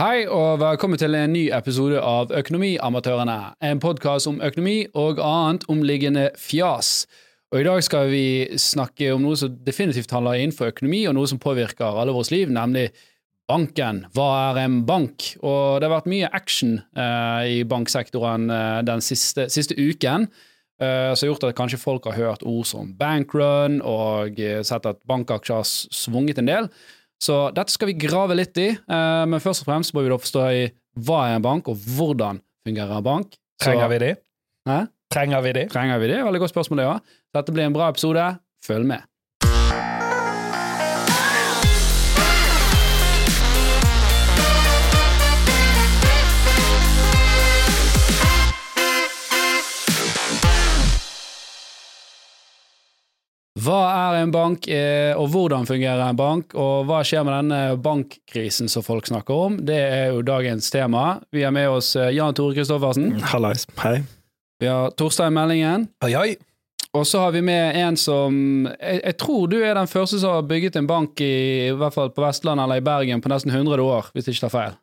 Hei og velkommen til en ny episode av Økonomiamatørene. En podkast om økonomi og annet omliggende fjas. Og I dag skal vi snakke om noe som definitivt handler innenfor økonomi, og noe som påvirker alle vårt liv, nemlig banken. Hva er en bank? Og Det har vært mye action eh, i banksektoren eh, den siste, siste uken. Uh, som har gjort at kanskje folk har hørt ord som bankrun og uh, sett at bankaksjer har svunget en del. Så dette skal vi grave litt i, uh, men først og fremst må vi da forstå i hva er en bank, og hvordan fungerer en bank. Trenger vi de? Hæ? Trenger vi de? Trenger vi de? Veldig godt spørsmål, det ja. Dette blir en bra episode. Følg med. Hva er en bank, eh, og hvordan fungerer en bank, og hva skjer med denne bankkrisen som folk snakker om? Det er jo dagens tema. Vi har med oss eh, Jan Tore Kristoffersen. Hallais. Hei. Vi har Torstein Meldingen. Oi, oi. Og så har vi med en som jeg, jeg, tror du er den første som har bygget en bank i, i hvert fall på Vestlandet eller i Bergen på nesten 100 år, hvis jeg ikke tar feil.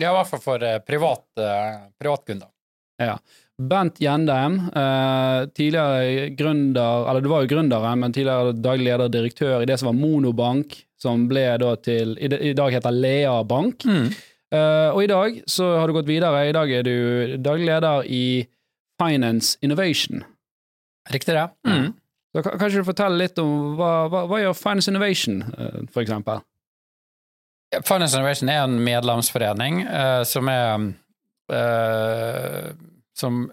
Ja, i hvert fall for uh, privat, uh, privatkunder. Ja. Bent Gjendem, eh, tidligere gründer, eller du var jo gründeren, men tidligere daglig leder og direktør i det som var Monobank, som ble da til I, dag heter Lea Bank. Mm. Eh, og i dag så har du gått videre. I dag er du daglig leder i Finance Innovation. Riktig, det. Mm. Så kan, Kanskje du forteller litt om hva, hva, hva gjør Finance Innovation, eh, for eksempel? Finance Innovation er en medlemsforening som er som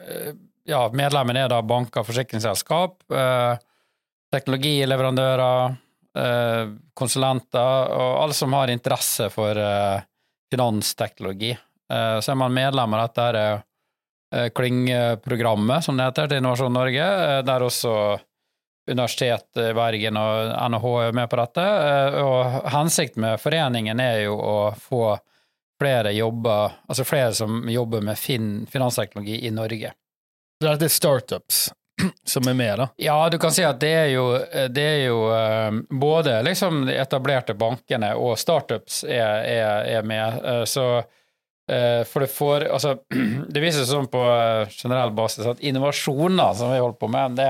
ja, medlemmene er da banker, forsikringsselskap, eh, teknologileverandører, eh, konsulenter og alle som har interesse for eh, finansteknologi. Eh, så er man medlem av dette eh, Klyngprogrammet, som det heter, til Innovasjon Norge, eh, der også Universitetet i Bergen og NHH er med på dette. Og hensikten med foreningen er jo å få flere jobber, altså flere som jobber med fin, finansteknologi i Norge. Det er startups som er med, da? Ja, du kan si at det er jo, det er jo både liksom de etablerte bankene og startups er, er, er med. Så for det får Altså, det viser seg sånn på generell basis at innovasjoner som vi holder på med, det,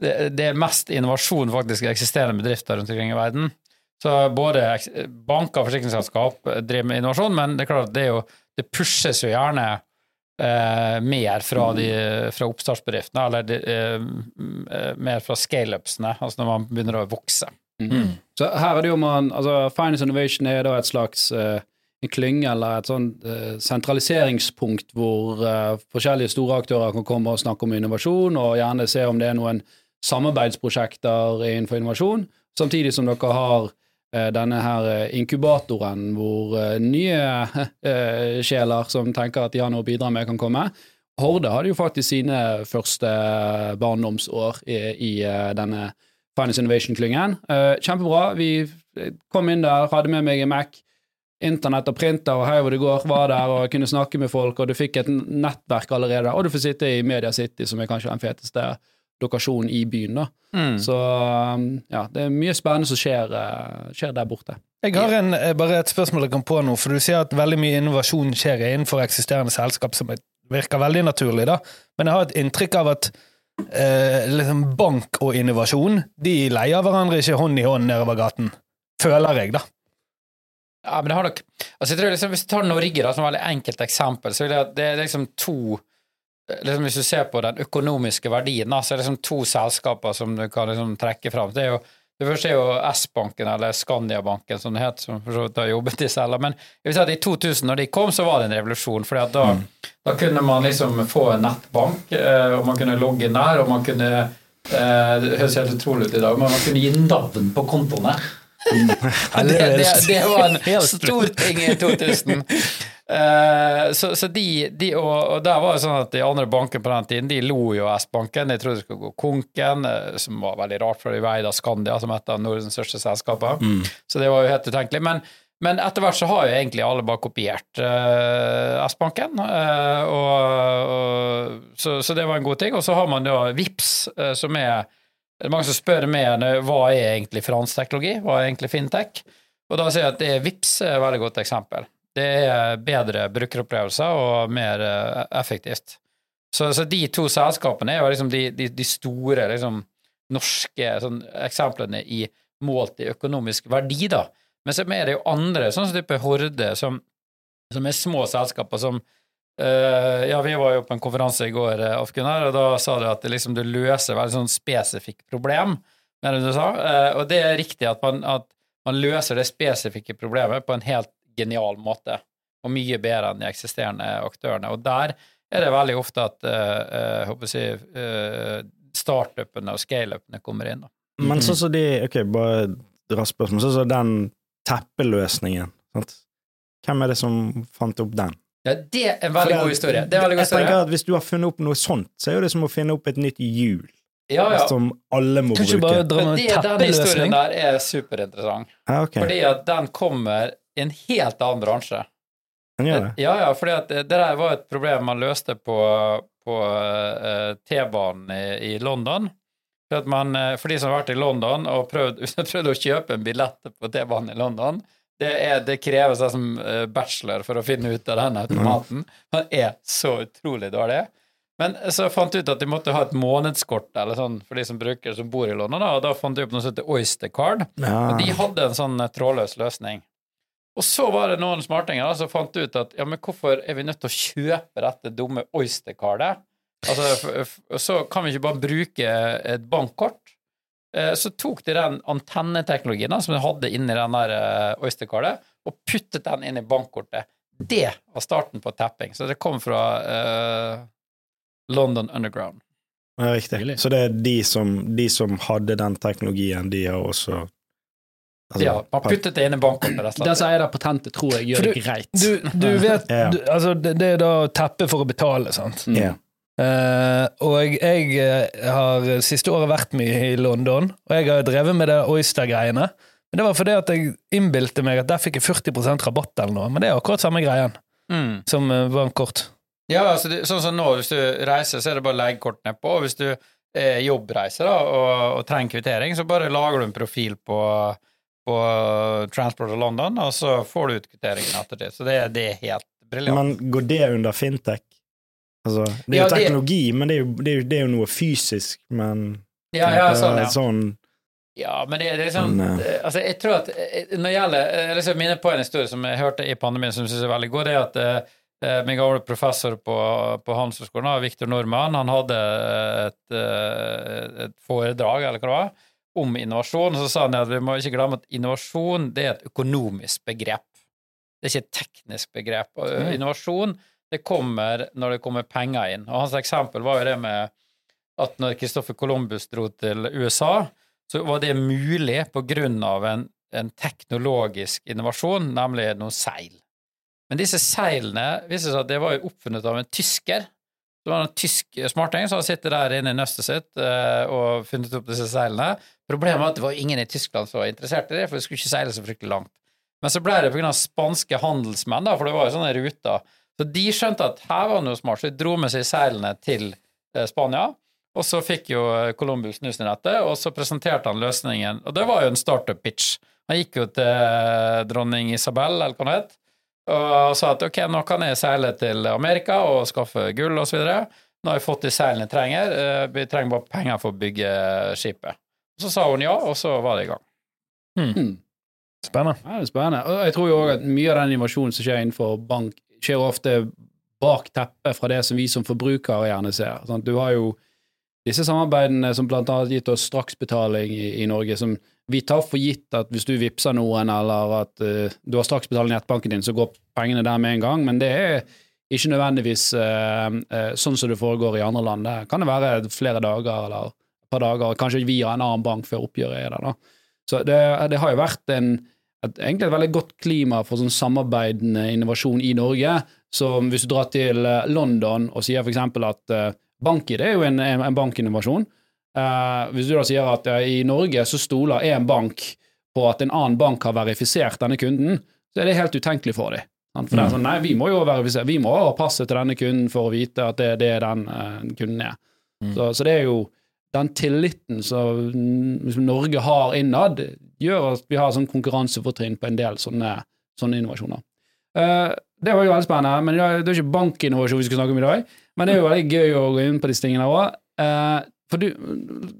det, det er mest innovasjon faktisk i eksisterende bedrifter rundt omkring i verden. Så både banker og forsikringsselskap driver med innovasjon, men det er klart at det, jo, det pushes jo gjerne eh, mer fra, de, fra oppstartsbedriftene, eller de, eh, mer fra scaleupsene, altså når man begynner å vokse. Mm. Så her er det jo man, altså Finance Innovation er da et slags eh, en klynge eller et sånn sentraliseringspunkt hvor uh, forskjellige store aktører kan komme og snakke om innovasjon, og gjerne se om det er noen samarbeidsprosjekter innenfor innovasjon, samtidig som dere har denne her inkubatoren hvor nye sjeler som tenker at de har noe å bidra med, kan komme. Horde hadde jo faktisk sine første barndomsår i, i denne Finance Innovation-klyngen. Kjempebra. Vi kom inn der, hadde med meg en Mac, internett og printer og hei hvor det går, var der og kunne snakke med folk, og du fikk et nettverk allerede. Og du får sitte i Media City, som er kanskje den feteste lokasjonen i byen. da. Mm. Så ja, det er mye spennende som skjer, skjer der borte. Jeg har en, bare et spørsmål jeg kom på nå, for du sier at veldig mye innovasjon skjer innenfor eksisterende selskap, som virker veldig naturlig, da. Men jeg har et inntrykk av at eh, liksom bank og innovasjon de leier hverandre ikke hånd i hånd nedover gaten. Føler jeg, da. Ja, men det har nok altså jeg tror liksom, Hvis du tar Norge da, som et veldig enkelt eksempel, så vil jeg, at det er liksom to liksom Hvis du ser på den økonomiske verdien, så er det liksom to selskaper som du kan liksom trekke fram. Det, jo, det første er jo S-banken, eller Skandiabanken, som det het, som for så vidt har jobbet i selv. Men jeg vil si at i 2000, når de kom, så var det en revolusjon. for da, mm. da kunne man liksom få en nettbank, og man kunne logge inn der, og man kunne Det høres helt utrolig ut i dag, men man kunne gi navn på kontoene. det, det, det, var en stor ting i 2000. Uh, så, så de, de og, og, der var det sånn at de andre bankene på den tiden de lo jo S-banken. De trodde det skulle gå konken, uh, som var veldig rart, for de veide Skandia, som et av Nordens største selskaper. Mm. Så det var jo helt utenkelig. Men, men etter hvert så har jo egentlig alle bare kopiert uh, S-banken, og, så, så, det var en god ting. Og så har man da VIPS, som er det er mange som spør meg hva er egentlig fransk teknologi, hva er egentlig fintech? Og da sier jeg at det er VIPS er et veldig godt eksempel. Det er bedre brukeropplevelser og mer eh, effektivt. Så, så de to selskapene er jo liksom de, de, de store liksom, norske sånn, eksemplene i målt i økonomisk verdi, da. Men så er det jo andre, sånn som type Horde, som, som er små selskaper som Uh, ja, vi var jo på en konferanse i går, uh, Alf og da sa du at det liksom, du løser veldig sånn spesifikt problem, mener du sa. Uh, og det er riktig at man, at man, løser det spesifikke problemet på en helt genial måte, og mye bedre enn de eksisterende aktørene. Og der er det veldig ofte at uh, håper jeg, startupene og scaleupene kommer inn. Da. Men sånn som de Ok, bare raskt spørsmål. Sånn som den teppeløsningen, sant? hvem er det som fant opp den? Ja, det er en veldig god historie. Det er veldig god jeg historie. tenker at Hvis du har funnet opp noe sånt, så er jo det som å finne opp et nytt hjul Ja, ja. som alle må Kan ikke bruke. bare dra med det, en den historien der er superinteressant, Ja, okay. fordi at den kommer i en helt annen bransje. Han gjør det. Ja, ja, fordi at det der var et problem man løste på, på uh, T-banen i, i London. For, at man, eh, for de som har vært i London og prøvd, prøvd å kjøpe en billett på T-banen i London, det, er, det kreves jeg som eh, bachelor for å finne ut av den automaten. Den er så utrolig dårlig. Men så fant jeg ut at de måtte ha et månedskort eller sånn for de som bruker som bor i London, da, og da fant jeg opp noe som heter Oyster Card. Ja. Og de hadde en sånn trådløs løsning. Og så var det noen smartinger som fant ut at ja, men hvorfor er vi nødt til å kjøpe dette dumme Oyster-kartet? Altså, så kan vi ikke bare bruke et bankkort. Eh, Så tok de den antenneteknologien som de hadde inni den der eh, Oyster-kartet, og puttet den inn i bankkortet. Det var starten på tapping. Så det kom fra uh, London Underground. Ja, riktig. Så det er de som, de som hadde den teknologien, de har også altså, ja, bare puttet det inn i bankkortet. Det som eier det patentet, tror jeg gjør du, det greit. Du, du vet Ja. du, Altså, det, det er da teppe for å betale, sant? Mm. Yeah. Uh, og jeg jeg har siste året vært mye i London, og jeg har drevet med det Oyster-greiene. Men det var fordi at jeg innbilte meg at der fikk jeg 40% rabatt eller noe, men det er akkurat samme greien Mm. som eh, bankkort. Ja, altså det, sånn som nå, hvis du reiser, så er det bare å legge kort nedpå. Og hvis du eh, jobbreiser da, og, og trenger kvittering, så bare lager du en profil på, på Transport of London, og så får du utkvitteringen etter det. Så det, det er helt briljant. Men går det under fintech? Altså, det er Ja, jo det- teknologi, men det er jo, det er jo, det er jo noe fysisk, men Ja, ja, sånn, ja. sånn Ja, men det, det er liksom Men, eh, Altså, jeg tror at eh, når det gjelder Jeg liksom minner på en historie som jeg hørte i pandemien som jeg synes er veldig god, det er at eh, eh, min gamle professor på, på Handelshøyskolen, Viktor Nordmann, han hadde et, eh, et foredrag, eller hva det var, om innovasjon. Så sa han at vi må ikke glemme at innovasjon det er et økonomisk begrep. Det er ikke et teknisk begrep. Eh, innovasjon det kommer når det kommer penger inn. Og hans eksempel var jo det med at når Christopher Columbus dro til USA, så var det mulig på grunn av en, en teknologisk innovasjon, nemlig noen seil. Men disse seilene viste seg at det var jo oppfunnet av en tysker. Det var en tysk smarting som hadde sittet der inne i nøstet sitt eh, og funnet opp disse seilene. Problemet var at det var ingen i Tyskland som var interessert i det, for det skulle ikke seile så fryktelig langt. Men så ble det av spanske handelsmenn, da, for det var jo sånne ruter. Så de skjønte at her var det noe smart, så de dro med seg seilene til eh, Spania. Og så fikk jo Columbus snusen i dette, og så presenterte han løsningen. Og det var jo en startup-pitch. Han gikk jo til eh, dronning Isabel, eller hva det het, og sa at ok, nå kan jeg seile til Amerika og skaffe gull videre. Nå har jeg fått de seilene jeg trenger, eh, vi trenger bare penger for å bygge skipet. Så sa hun ja, og så var det i gang. Hmm. Spennende. Ja, det er spennende. Og jeg tror jo også at mye av den innovasjonen som skjer innenfor bank, skjer ofte bak teppet fra det som vi som forbrukere gjerne ser. Sant? Du har jo disse samarbeidene som blant annet har gitt oss straksbetaling i, i Norge, som vi tar for gitt at hvis du vippser noen, eller at uh, du har straksbetaling i nettbanken din, så går pengene der med en gang, men det er ikke nødvendigvis uh, uh, sånn som det foregår i andre land. Det kan det være flere dager eller et par dager, kanskje via en annen bank før oppgjøret er der. da. Så det, det har jo vært en, et, egentlig et veldig godt klima for sånn samarbeidende innovasjon i Norge. Så hvis du drar til London og sier eksempel at BankID er jo en, en, en bankinnovasjon. Eh, hvis du da sier at eh, i Norge så stoler én bank på at en annen bank har verifisert denne kunden, så er det helt utenkelig for dem. For For det er sånn, nei, vi må jo verifisere, vi må ha passet til denne kunden for å vite at det, det er den eh, kunden er. Så, så det er jo den tilliten som, som Norge har innad, gjør at vi har sånn konkurransefortrinn på en del sånne, sånne innovasjoner. Eh, det var jo veldig spennende, men det er er ikke bankinnovasjon vi skal snakke om i dag. Men det er jo veldig gøy å gå inn på disse tingene òg. For du,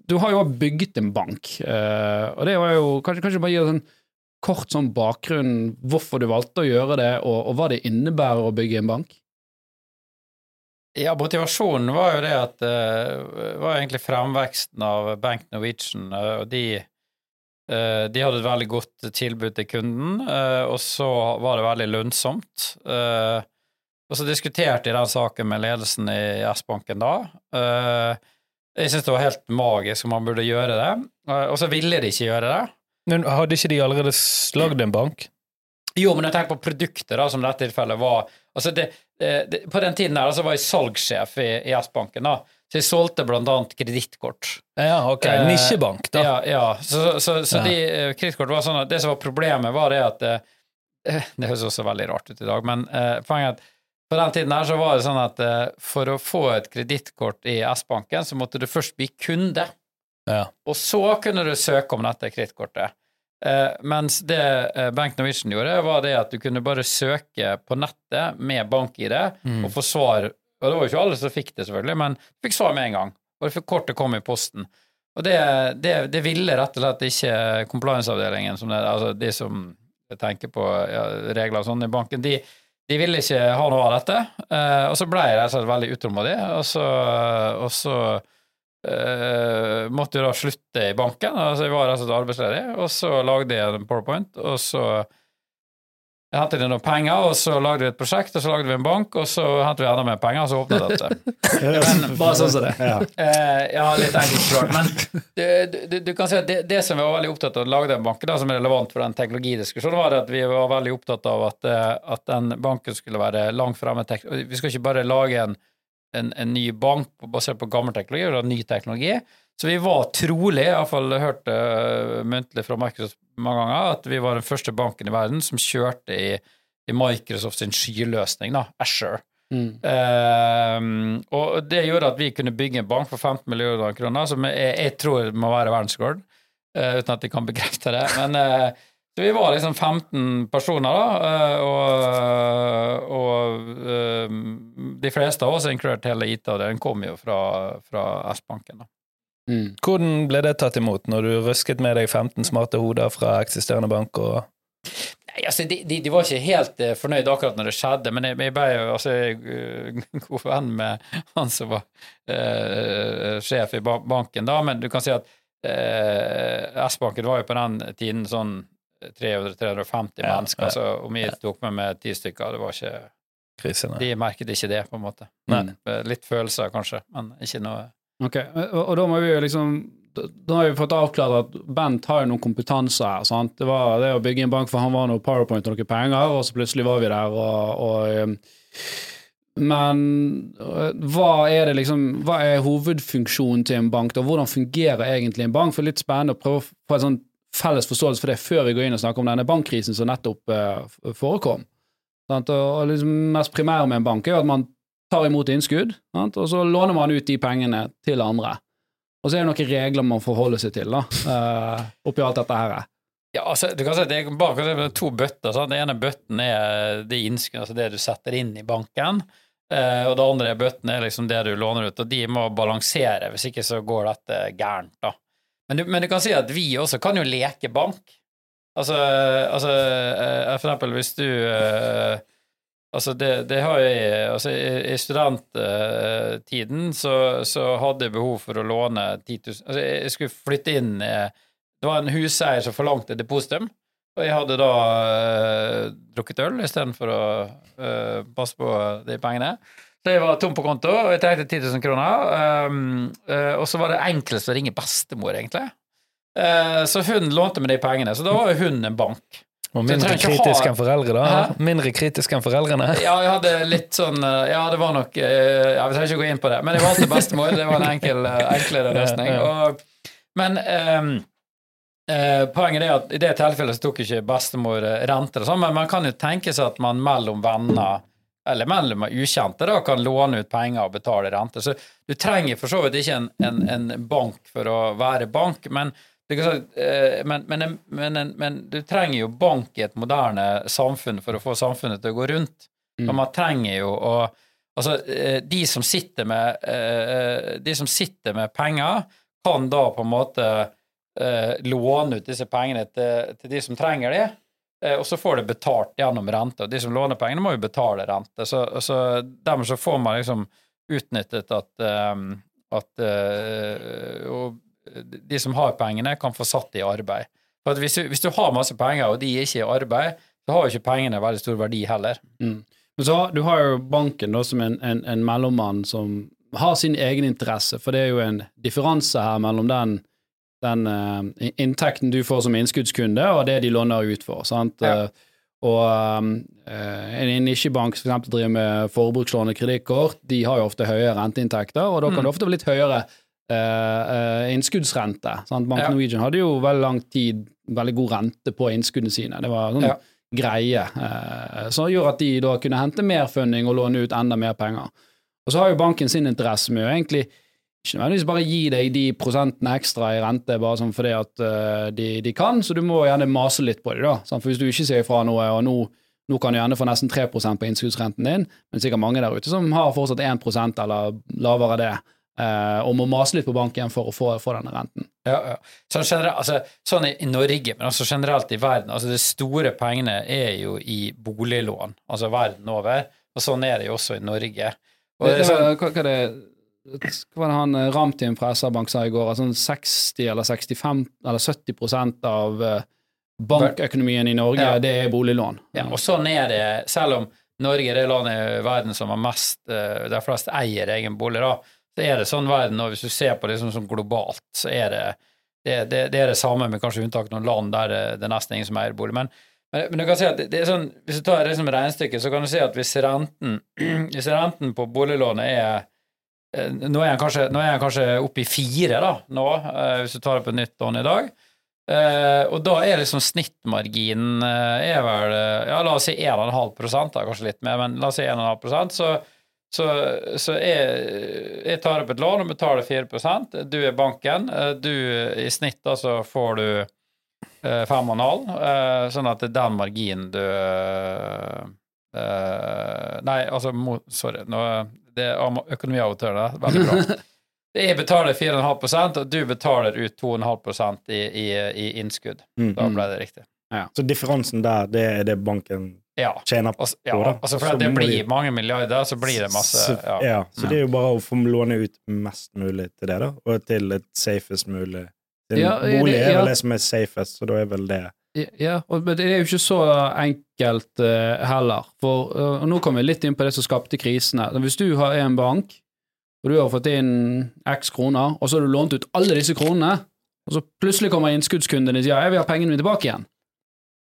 du har jo bygget en bank, eh, og det var jo Kanskje, kanskje bare gi en kort sånn bakgrunn hvorfor du valgte å gjøre det, og, og hva det innebærer å bygge en bank? Ja, motivasjonen var jo det at det var egentlig fremveksten av Bank Norwegian, eh, og de eh, de hadde et veldig godt tilbud til kunden, eh, og så var det veldig lønnsomt. Eh, Og så diskuterte jeg den saken med ledelsen i S-banken da. Jeg syns det var helt magisk om man burde gjøre det, Eh, og så ville de ikke gjøre det. Men hadde ikke de allerede lagd en bank? Jo, men jeg tenker på produkter, da, som i dette tilfellet var altså det, det, På den tiden her, altså, var jeg salgssjef i, i S-banken, da, så jeg solgte blant annet kredittkort. Ja, ok. Eh, Nisjebank, da. Ja, ja. Så, så, så Ja. de eh, kredittkort var sånn at det som var problemet, var det at eh, Det høres også veldig rart ut i dag, men eh, poenget er at på den tiden her så var det sånn at eh, for å få et kredittkort i S-banken, så måtte du først bli kunde. Ja. Og så kunne du søke om dette kredittkortet. Eh, mens det eh, Bank Norwegian gjorde, var det at du kunne bare søke på nettet med bank-ID Mm. og få svar. Og det var jo ikke alle som fikk det, selvfølgelig, men du fikk svar med en gang. Og kortet kom i posten. Og det, det, det ville rett og slett ikke compliance-avdelingen, altså de som tenker på ja, regler og sånn i banken, de, de ville ikke ha noe av dette. Uh, og så ble jeg rett veldig utålmodig, og så, og så uh, måtte jeg da slutte i banken. Altså, jeg var rett og arbeidsledig, og så lagde jeg en powerpoint, og så hentet inn noen penger, og så lagde vi et prosjekt, og så lagde vi en bank, og så hentet vi enda mer penger, og så åpnet dette. Bare sånn som det. Ja. Eh, ja, litt enkelt forklart. Men du, du, du kan si at det, det som vi var veldig opptatt av å lage den banken, da, som er relevant for den teknologidiskusjonen, var det at vi var veldig opptatt av at, eh, at den banken skulle være langt fremme. Vi skal ikke bare lage en, en, en ny bank basert på gammel teknologi, eller ny teknologi. Så vi var trolig, iallfall hørt uh, muntlig fra Microsoft mange ganger, at vi var den første banken i verden som kjørte i, i Microsoft sin skyløsning, da, Asher. Mm. Ehm, og det gjorde at vi kunne bygge en bank for 15 millioner kroner, som jeg, jeg tror må være verdensrekord, uh, uten at jeg kan bekrefte det. Men uh, så vi var liksom 15 personer, da, eh, og, og eh, de fleste av oss, inkludert hele IT-avdelingen, kom jo fra, fra S-banken. da. Mm. Hvordan ble det tatt imot når du røsket med deg 15 smarte hoder fra eksisterende bank og Nei, altså, de, de, de var ikke helt uh, fornøyd akkurat når det skjedde, men jeg, jeg ble jo altså, uh, god venn med han som var uh, sjef i ba banken da, men du kan si at eh, S-banken var jo på den tiden sånn 300-350 Ja, mennesker, ja, så om jeg tok med meg ti stykker, det var ikke krisene? De merket ikke det, på en måte. Mm. Litt følelser, kanskje, men ikke noe Ok, og, og da må vi jo liksom da- har vi fått avklart at Bent har jo noen kompetanse her. sant? Det var det å bygge en bank, for han var noe powerpoint og noen penger, og så plutselig var vi der, og, og Men uh, hva er det liksom Hva er hovedfunksjonen til en bank, da? Hvordan fungerer egentlig en bank? For litt spennende å prøve å få en sånn felles forståelse for det før vi går inn og snakker om denne bankkrisen som nettopp uh, forekom. Sant? Og, og liksom mest primære med en bank er jo at man tar imot innskudd, sant? og så låner man ut de pengene til andre. Og så er det noen regler man forholder seg til, da, uh, oppi alt dette her. Ja, altså, du kan si at det er bare to bøtter. Sant? Den ene bøtten er det innskudd, altså det du setter inn i banken. Eh, og det andre bøtten er liksom det du låner ut, og de må balansere, hvis ikke så går dette gærent, da. Men du, men du kan si at vi også kan jo leke bank. Altså, altså eh, for eksempel hvis du eh, Altså, det, det har jeg Altså, i, studenttiden så, så hadde jeg behov for å låne 10 000 Altså, jeg skulle flytte inn eh, Det var en huseier som forlangte depositum, og jeg hadde da uh, drukket øl istedenfor å uh, passe på de pengene. Så jeg var tom på konto, og jeg trengte 10 000 kroner. Um, uh, og så var det enklest å ringe bestemor, egentlig. Eh, så hun lånte meg de pengene, så da var jo hun en bank. Og mindre kritisk ha- enn foreldre, da? Hæ? Mindre kritisk enn foreldrene? Ja, jeg hadde litt sånn eh, Ja, det var nok Jeg, ja, Vi trenger ikke gå inn på det, men jeg valgte bestemor. Det var en enkel, eh, enklere løsning. Og, men um, uh, poenget er at i det tilfellet så tok ikke bestemor rente, sånn, men man kan jo tenke seg at man mellom venner eller mellom ukjente da, kan låne ut penger og betale rente. Så du trenger for så vidt ikke en, en, en bank for å være bank, men det eh, men, men, men, men, du trenger jo bank i et moderne samfunn for å få samfunnet til å gå rundt. Mm. Og man trenger jo å Altså, eh, de som sitter med eh, De som sitter med penger, kan da på en måte låne ut disse pengene til, til de som trenger de, og så får de betalt gjennom rente. Og de som låner pengene, må jo betale rente. Så, så dermed så får man liksom utnyttet at, at og de som har pengene, kan få satt det i arbeid. For at hvis, du, hvis du har masse penger, og de er ikke i arbeid, så har jo ikke pengene veldig stor verdi heller. Mm. Men så har, du har jo banken da som en, en, en mellommann som har sin egen interesse, for det er jo en differanse her mellom den, den uh, inntekten du får som innskuddskunde, og det de låner ut for. sant? Ja. Eh, og eh, en nisjebank som driver med forbrukslån og kredittkort, de har jo ofte høye renteinntekter, og da kan Mm. det ofte bli litt høyere eh, innskuddsrente. sant? Bank Ja. Norwegian hadde jo veldig lang tid veldig god rente på innskuddene sine. Det var sånn Ja. greie uh, som gjør at de da kunne hente mer funding og låne ut enda mer penger. Og så har jo banken sin interesse med å egentlig ikke nødvendigvis bare gi deg de prosentene ekstra i rente bare sånn fordi at de, de kan, så du må gjerne mase litt på det, da. sant? For hvis du ikke sier ifra noe, og nå, nå kan du gjerne få nesten 3% på innskuddsrenten din, men sikkert mange der ute som har fortsatt 1 eller lavere det, og må mase litt på banken for å få, få denne renten. Ja, ja. Sånn, generelt, altså, sånn i, i Norge, men også generelt i verden. altså De store pengene er jo i boliglån, altså verden over. Og sånn er det jo også i Norge. Og det Det, sånn, hva, hva, det, hva var det han Ramtim Ramtin fra SR-Bank sa i går? At sånn 60 eller 65 eller 70% av eh, bankøkonomien i Norge, Ja. det er boliglån. ja, og sånn er det, selv om Norge er det landet i verden som har mest, eh, der flest eier egen bolig, da, så er det sånn verden, og hvis du ser på det liksom sånn globalt, så er det det, det, det er det samme, med kanskje unntak noen land der det, det er nesten ingen som eier bolig. Men, men, men du kan si at det, er sånn, hvis du tar det som regnestykke, så kan du si at hvis renten, hvis renten på boliglånet er eh, nå er han kanskje, kanskje oppe i fire, da, nå, eh, hvis du tar det på nytt lån i dag. Eh, og da er liksom snittmarginen er vel Ja, la oss si 1,5% da, kanskje litt mer, men la oss si 1,5% så, så, så jeg, jeg tar opp et lån og betaler 4% Du er banken. eh, Du i snitt da så får du eh, 5,5, eh, sånn at det er den marginen du eh, eh, Nei, altså Sorry. Nå, det er er veldig bra. Jeg betaler 4,5% og du betaler ut 2,5 i, i, i innskudd. Mm. Da ble det riktig. Så differensen der, det er det banken Ja. tjener på. Altså, ja, da. altså for Så det blir de- mange milliarder, så blir det masse ja. ja, så det er jo bare å få låne ut mest mulig til det, da, og til et safest mulig. Til Ja, ja, bolig det- er ja. vel det som er safest, så da er vel det Ja, og, men det er jo ikke så enkelt uh, heller. For uh, og nå kommer vi litt inn på det som skapte krisene. Hvis du har en bank, og du har fått inn x kroner, og så har du lånt ut alle disse kronene, og så plutselig kommer innskuddskunden og sier jeg vil ha pengene mine tilbake igjen,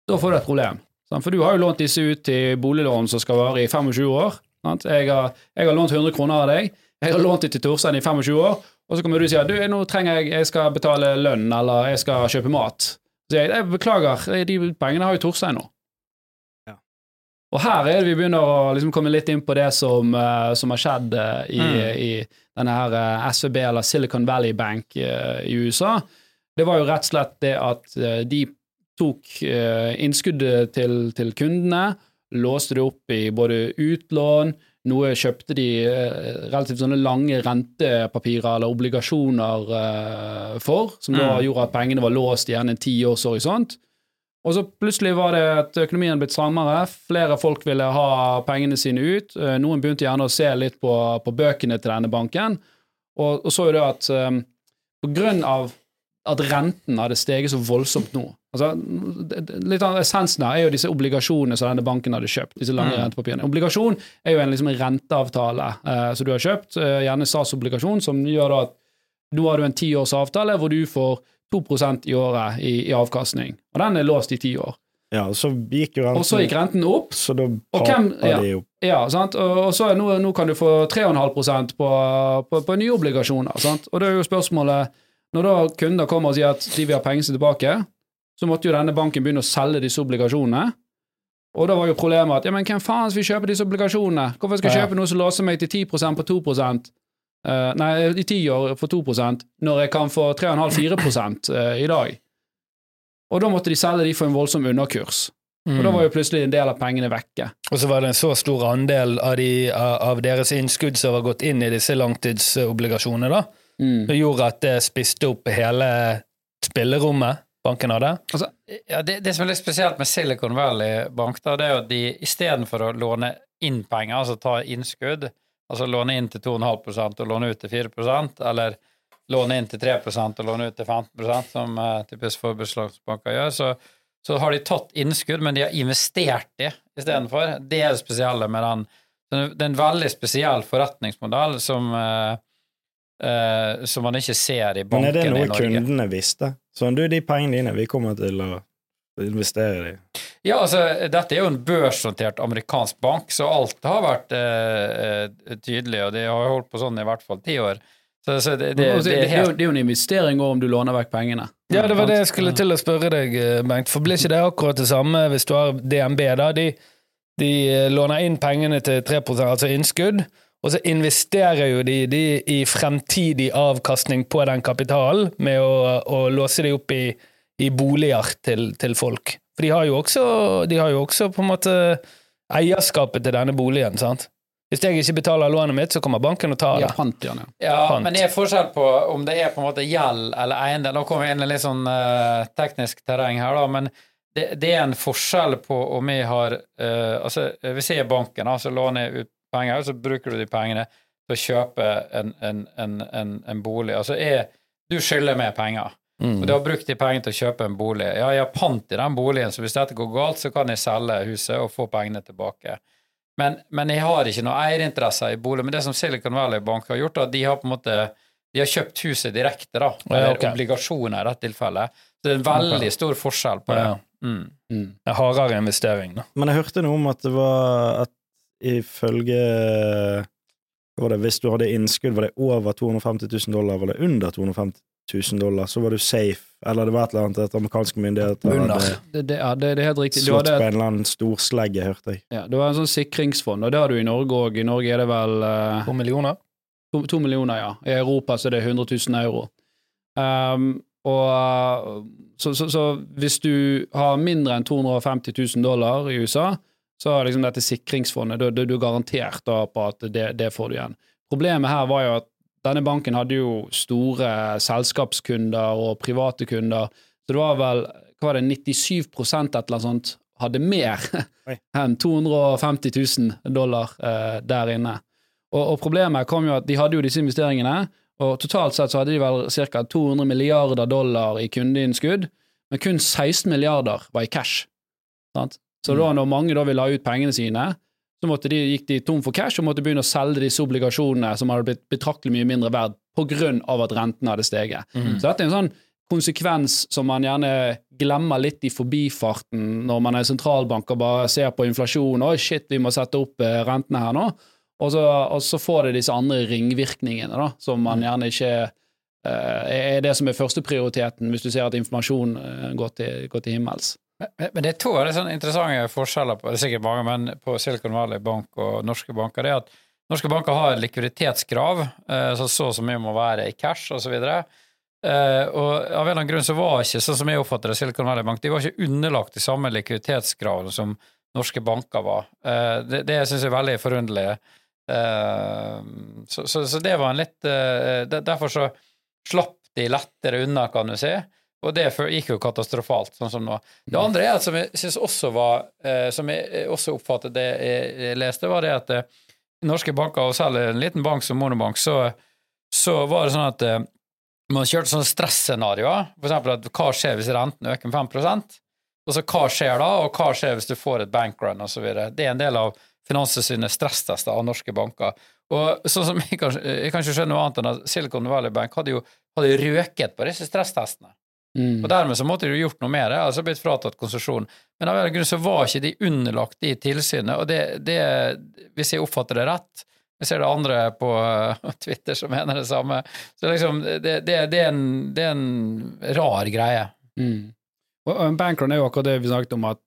da får du et problem. For du har jo lånt disse ut til boliglån som skal vare i 25 år. Jeg, har, jeg har lånt 100 kroner av deg, jeg har lånt det til Torstein i 25 år, og så kommer du og sier du, nå trenger jeg, jeg skal betale lønn, eller jeg skal kjøpe mat. Så jeg, jeg beklager, de pengene har jo Torstein nå. Ja. Og her er det vi begynner å liksom komme litt inn på det som, eh, som har skjedd eh, i, Mm. i denne her eh, SVB, eller Silicon Valley Bank i USA. Det var jo rett og slett det at de tok eh, innskuddet til, til kundene, låste det opp i både utlån, noe kjøpte de eh, relativt sånne lange rentepapirer eller obligasjoner eh, for, som da Mm. gjorde at pengene var låst i en tiårshorisont. Og så plutselig var det at økonomien blitt strammere, flere folk ville ha pengene sine ut. Noen begynte gjerne å se litt på, på bøkene til denne banken, og, og så jo det at um, på grunn av at renten hadde steget så voldsomt nå altså, Litt av essensen her er jo disse obligasjonene som denne banken hadde kjøpt. disse lange Mm. rentepapirene. Obligasjon er jo en liksom renteavtale eh, som du har kjøpt, eh, gjerne statsobligasjon, som gjør da at nå har du en tiårs avtale hvor du får 2% i året i, i avkastning, og den er låst i ti år. Ja, og så gikk jo renten Og så gikk renten opp, Så da Og hvem- ja. de opp. ja, sant? Og, og så nå, nå kan du få 3,5 på, på, på nye obligasjoner. Sant? Og da er jo spørsmålet Når da kunder kommer og sier at de vil ha pengene sine tilbake, så måtte jo denne banken begynne å selge disse obligasjonene. Og da var jo problemet at ja, men hvem faen skal vi kjøpe disse obligasjonene? Hvorfor skal jeg Ja. kjøpe noe som låser meg til 10% på 2% eh, nei, i ti år for 2% når jeg kan få 3,5-4 uh, i dag. Og da måtte de selge de for en voldsom underkurs. Og da var jo plutselig en del av pengene vekke. Og så var det en så stor andel av, de, av av deres innskudd som var gått inn i disse langtidsobligasjonene, da. Mm. Det gjorde at det spiste opp hele spillerommet banken hadde. Altså, Ja, det, det som er litt spesielt med Silicon Valley Bank, da, det er jo at de istedenfor å låne inn penger, altså ta innskudd, altså låne inn til 2,5% og låne ut til 4% eller låne inn til 3% og låne ut til 15% som uh, typisk forbrukslånsbanker gjør, så, så har de tatt innskudd, men de har investert det istedenfor. Det er det spesielle med den. Det er en veldig spesiell forretningsmodell som eh, eh, som man ikke ser i banken i Norge. Men er det noe kundene visste? Sånn, du, de pengene dine, vi kommer til å investere i. Ja, altså, dette er jo en børsnotert amerikansk bank, så alt har vært eh, eh, tydelig, og de har holdt på sånn i hvert fall ti år. Så, så det, det, altså, det det, er helt det er jo en investering òg, om du låner vekk pengene. Ja, det var det jeg skulle til å spørre deg, Bengt. For blir ikke det akkurat det samme hvis du har DNB? da? De, de låner inn pengene til 3 altså innskudd, og så investerer jo de, de i fremtidig avkastning på den kapitalen med å, å låse de opp i, i boliger til, til folk. For de har, jo også, de har jo også på en måte eierskapet til denne boligen, sant? Hvis jeg ikke betaler lånet mitt, så kommer banken og tar Ja, det. pant, ja. ja. Ja, Pant. men det er forskjell på om det er på en måte gjeld eller eiendel. Nå kommer vi inn i litt sånn uh, teknisk terreng her, da, men det, det er en forskjell på om vi har uh, Altså, hvis jeg er banken, da, så låner jeg ut penger, og så bruker du de pengene til å kjøpe en, en, en, en, en bolig. Altså, er du skylder meg penger. Mm. Og du har brukt de pengene til å kjøpe en bolig. Ja, jeg har pant i den boligen, så hvis dette går galt, så kan jeg selge huset og få pengene tilbake. Men, men jeg har ikke noe eierinteresser i bolig. Men det som Silicon Valley Bank har gjort, da, de har på en måte de har kjøpt huset direkte, da. Ja, Eller okay. obligasjoner i dette tilfellet. Så det er en veldig stor forskjell på det. Ja. Mm. Mm. En hardere investering, da. Men jeg hørte noe om at det var at ifølge hva var det, Hvis du hadde innskudd, var det over 250 000 dollar, var det under 250 000 dollar, så var du safe. Eller det var et eller annet at amerikanske myndigheter Under. hadde Det, det, ja, det, det er helt riktig. Slått på en eller annen storslegge, hørte jeg. ja, det var en sånn sikringsfond, og det har du i Norge òg. I Norge er det vel uh, To millioner? to, to millioner, ja. I Europa så er det 100 000 euro. Um, og uh, så, så, så hvis du har mindre enn 250 000 dollar i USA, så liksom dette sikringsfondet, du, du, er du garantert da på at det, det får du igjen. Problemet her var jo at denne banken hadde jo store selskapskunder og private kunder, så det var vel hva var det, 97 et eller annet sånt hadde mer enn 250 000 dollar eh, der inne. Og, og problemet kom jo at de hadde jo disse investeringene, og totalt sett så hadde de vel ca. 200 milliarder dollar i kundeinnskudd, men kun 16 milliarder var i cash. Sant? Så da når mange da ville ha ut pengene sine, så de, gikk de tom for cash og måtte begynne å selge disse obligasjonene som hadde blitt betraktelig mye mindre verd av at rentene hadde steget. Så dette er en sånn konsekvens som man gjerne glemmer litt i forbifarten når man er sentralbank og bare ser på inflasjon. Oi, shit, vi må sette opp eh, rentene her nå. Og så, og så får det disse andre ringvirkningene, da, som man gjerne ikke uh, er det som er førsteprioriteten hvis du ser at informasjon eh, går til, går til himmels. Men, det er to veldig sånn interessante forskjeller på det er sikkert mange, men på Silicon Valley Bank og norske banker. det er at Norske banker har likviditetskrav, eh, så så som mye må være i cash osv. Og, og av en eller annen grunn så var ikke, sånn som jeg oppfatter det, Silicon Valley Bank, de var ikke underlagt de samme likviditetskravene som norske banker var. Eh, det det syns jeg er veldig forunderlig. Eh, så, så, så det var en litt eh, Derfor så slapp de lettere unna, kan du si. Og det gikk jo katastrofalt, sånn som nå. Det andre er at som jeg synes også var eh, Som jeg også oppfattet det jeg, leste, var det at eh, norske banker, og selv en liten bank som Monobank, så, så var det sånn at eh, man kjørte sånne stresscenarioer. For eksempel at hva skjer hvis renten øker med 5 Og så hva skjer da, og hva skjer hvis du får et bankrun osv. Det er en del av Finanstilsynets stresstester av norske banker. Og sånn som jeg kan, jeg kan ikke skjønne noe annet enn at Silicon Valley Bank hadde jo hadde røket på disse stresstestene. Mm. Og dermed så måtte de jo gjort noe med det, altså blitt fratatt konsesjon. Men av en grunn så var ikke de underlagt de tilsynet, og det, det Hvis jeg oppfatter det rett Jeg ser det andre på uh, Twitter som mener det samme. Så liksom, det, det, det, er, en, det er en rar greie. Mm. Og og en bankrun er jo akkurat det vi snakket om, at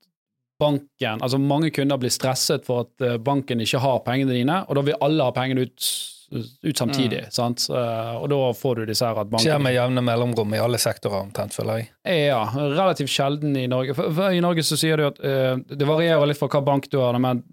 banken Altså, mange kunder blir stresset for at eh, banken ikke har pengene dine, og da vil alle ha pengene ut ut samtidig. sant? Eh, og da får du disse her at Skjer med jevne mellomrom i alle sektorer, omtrent, føler jeg. Ja, relativt sjelden i Norge. For, for I Norge så sier du at uh, det varierer litt fra hva bank du har, men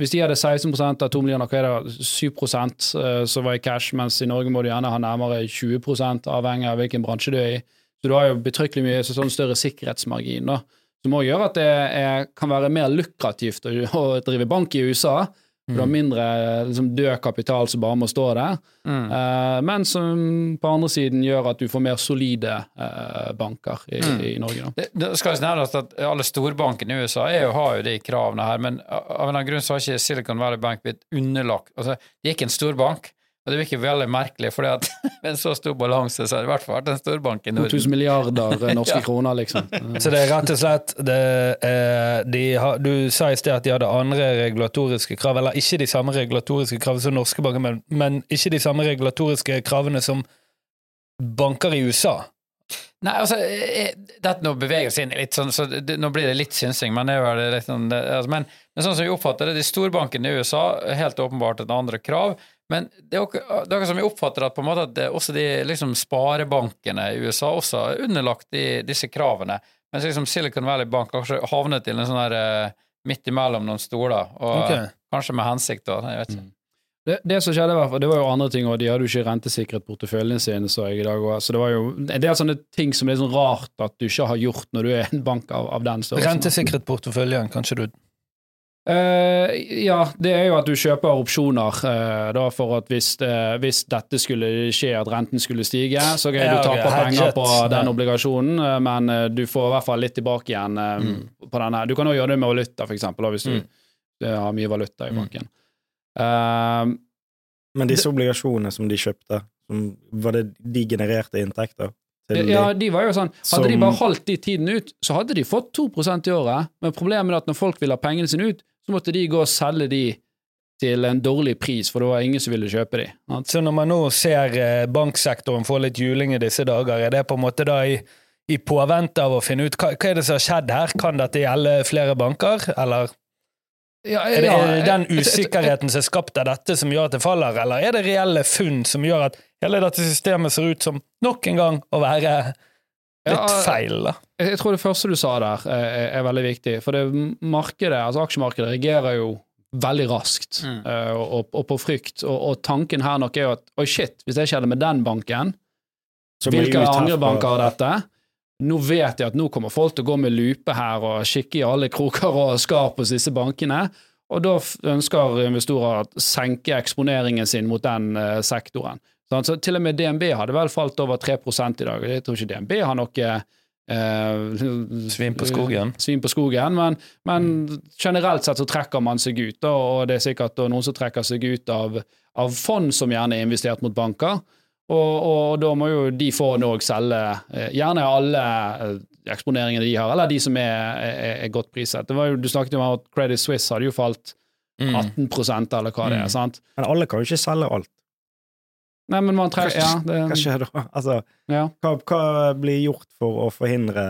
hvis de hadde 16 av 2 millioner, hva er det, 7 uh, som var i cash, mens i Norge må du gjerne ha nærmere 20 avhengig av hvilken bransje du er i. Så du har jo betrykkelig mye så sånn større sikkerhetsmargin, da. Som òg gjør at det er, kan være mer lukrativt å, å drive bank i USA. For du har mindre liksom, død kapital som bare må stå der. Mm. Eh, men som på andre siden gjør at du får mer solide eh, banker i, Mm. i Norge. Det, det skal jo nevnes at alle storbankene i USA jo, har jo de kravene her, men av en eller annen grunn så har ikke Silicon Valley Bank blitt underlagt altså, De er ikke en storbank, og det virker veldig merkelig, for med en så stor balanse så har det i hvert fall vært en storbank i Norden. 2000 milliarder eh, norske Ja. kroner, liksom. Så det er rett og slett det, eh, de har, Du sa i sted at de hadde andre regulatoriske krav, eller ikke de samme regulatoriske kravene som norske banker, men, men ikke de samme regulatoriske kravene som banker i USA. Nei, altså, eh, dette nå beveger oss inn i litt sånn, så det, nå blir det litt synsing, men det er jo litt sånn, det, altså, men, men sånn som vi oppfatter det, de storbankene i USA helt åpenbart et andre krav, men det er ikke- det er akkurat som jeg oppfatter at på en måte at også de liksom sparebankene i USA også er underlagt de, disse kravene, mens liksom Silicon Valley Bank har kanskje havnet til en sånn her eh, midt imellom noen stoler, og okay. kanskje med hensikt da, jeg vet ikke. Det, det som skjedde, fall, det var jo andre ting, og de hadde jo ikke rentesikret porteføljen sin, så jeg i dag også. Så det var jo en del sånne ting som er sånn rart at du ikke har gjort når du er en bank av, av den størrelsen. Rentesikret porteføljen, kanskje du Eh, ja, det er jo at du kjøper opsjoner uh, da for at hvis, uh, hvis dette skulle skje, at renten skulle stige, så kan Ja, du tape okay, penger på den obligasjonen, men du får i hvert fall litt tilbake igjen Mm. på denne. Du kan òg gjøre det med valuta, da, hvis du Mm. har mye valuta i Mm. banken. Eh, Men disse obligasjonene som de kjøpte, som, var det de genererte inntekter? Ja, de? de var jo sånn Hadde de bare holdt de tiden ut, så hadde de fått 2% i året, men problemet er at når folk vil ha pengene sine ut, så måtte de gå og selge de til en dårlig pris, for det var ingen som ville kjøpe de. Så når man nå ser eh, banksektoren få litt juling i disse dager, er det på en måte da i, i påvente av å finne ut hva, hva er det som har skjedd her? Kan dette gjelde flere banker, eller Ja, er det, er det den usikkerheten som er skapt av dette, som gjør at det faller, eller er det reelle funn som gjør at hele dette systemet ser ut som nok en gang å være litt feil, da? Jeg jeg tror det første du sa der, eh, er, er veldig viktig. For det markedet, altså aksjemarkedet reagerer jo veldig raskt, Mm. eh, og, og på frykt. Og, og tanken her nok er jo at oi, shit, hvis det skjedde med den banken, Så hvilke andre banker har dette? Nå vet jeg at nå kommer folk til å gå med lupe her og kikke i alle kroker og skarp hos disse bankene. Og da ønsker investorer å senke eksponeringen sin mot den uh, sektoren. Så til og med DNB hadde vel falt over 3 i dag. Jeg tror ikke DNB har noe eh, Svin på skogen. svin på skogen, men, men generelt sett så trekker man seg ut, da, og det er sikkert noen som trekker seg ut av, av fond som gjerne er investert mot banker. Og, og da må jo de fondene òg selge eh, gjerne alle eh, eksponeringene de har, eller de som er, er, er godt priset. Det var jo, du snakket jo om at Credit Suisse hadde jo falt Mm. 18 eller hva det er. Mm. sant? Men alle kan jo ikke selge alt. Nei, men man trenger ja, det, Hva skjer da? Altså, ja. hva, hva blir gjort for å forhindre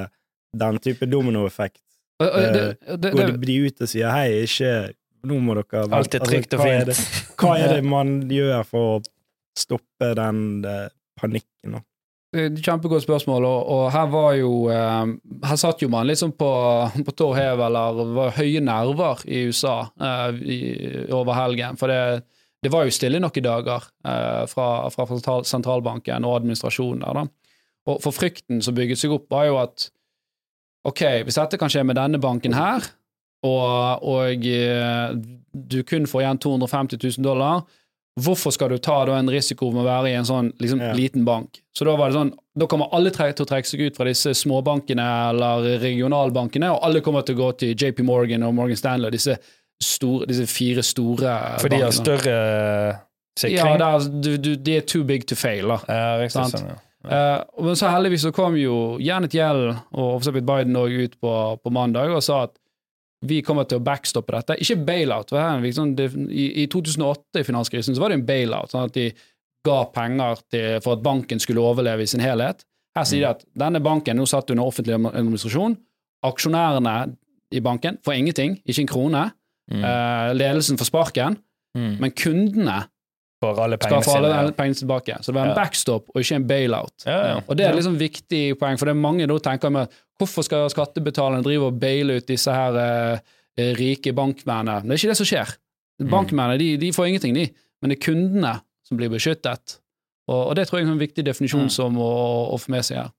den type dominoeffekt? Det, Går de ut og sier hei, ikke Nå må dere. Alt er trygt og hva er det- Hva er det man gjør for å stoppe den eh, panikken? Eh, Kjempegodt spørsmål, og, og her var jo eh, Her satt jo man liksom på, på tå hev, eller var høye nerver i USA eh, i, over helgen. For det, det var jo stille noen dager eh, fra, fra sentralbanken og administrasjonen der, da. Og for frykten som bygget seg opp, var jo at ok, hvis dette kan skje med denne banken her, og, og eh, du kun får igjen 250 000 dollar, hvorfor skal du ta da en risiko med å være i en sånn liksom, Ja. liten bank? Så da var det sånn, da kommer alle til å trekke seg ut fra disse småbankene eller regionalbankene, og alle kommer til å gå til JP Morgan og Morgan Stanley, og disse, store, disse fire store For de har større sikring? Ja, det er, du, du, de er too big to fail, da. Ja, riktig sånn, ja. Uh, men så heldigvis så kom jo Janet Yellen og for Biden også ut på, på mandag og sa at vi kommer til å backstoppe dette. Ikke bailout. er det det, i, I 2008, i finanskrisen, så var det en bailout. sånn at de ga penger til, for at banken skulle overleve i sin helhet. Her sier de at denne banken nå satt under offentlig administrasjon. Aksjonærene i banken får ingenting, ikke en krone. Mm. Eh, ledelsen får sparken, Mm. men kundene får alle skal få alle sine. pengene tilbake. Så det er en Ja. backstop og ikke en bailout. Ja, ja. Og det er liksom viktig poeng, for det er mange da tenker med hvorfor skal skattebetalerne drive og baile ut disse her eh, rike bankmennene? Det er ikke det som skjer. Mm. Bankmennene de, de får ingenting, de, men det er kundene som blir beskyttet. Og, og det tror jeg er en viktig definisjon Mm. som å, å få med seg her.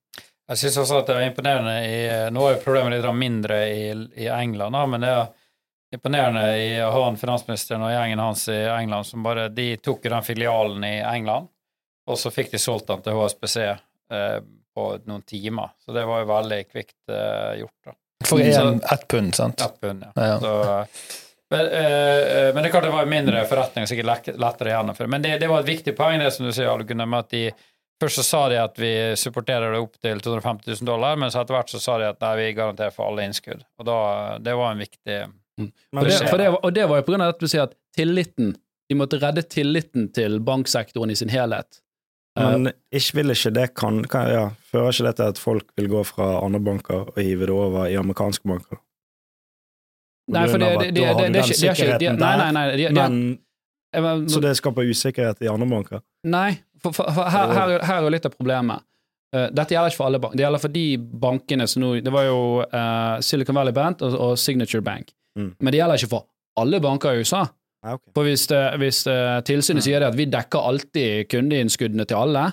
Jeg syns også at det er imponerende i Nå er jo problemet litt mindre i, i England, da, men det er imponerende i å ha en finansministeren og gjengen hans i England som bare De tok den filialen i England, og så fikk de solgt den til HSBC eh, på noen timer. Så det var jo veldig kvikt eh, gjort, da. For en, ett pund, sant? Ett pund, ja. Ja. Så, men, eh, men det er klart det var mindre forretning og sikkert lettere å gjennomføre. Men det, det var et viktig poeng, det som du sier, Gunnar, med at de Først så sa de at vi supporterer det opp til 250 000 dollar, men så etter hvert så sa de at nei, vi garanterer for alle innskudd. Og da, det var en viktig Men Og, det, det, det, og det var jo av at du sier at tilliten De måtte redde tilliten til banksektoren i sin helhet. Eh, men ikke vil ikke det kan, kan ja, Fører ikke det til at folk vil gå fra andre banker og hive det over i amerikanske banker? På Nei, for det, det, det, det, det, det, det er ikke de, Nei, nei, nei. De, Men, var- så det skaper usikkerhet i andre banker? Nei, for, for, for her, her, her er jo litt av problemet. Uh, dette gjelder ikke for alle banker. Det gjelder for de bankene som nå Det var jo uh, Silicon Valley Bank og, og Signature Bank. Mm. Men det gjelder ikke for alle banker i USA. Nei, okay. For hvis, hvis tilsynet tilsynet sier det at vi dekker alltid kundeinnskuddene til alle,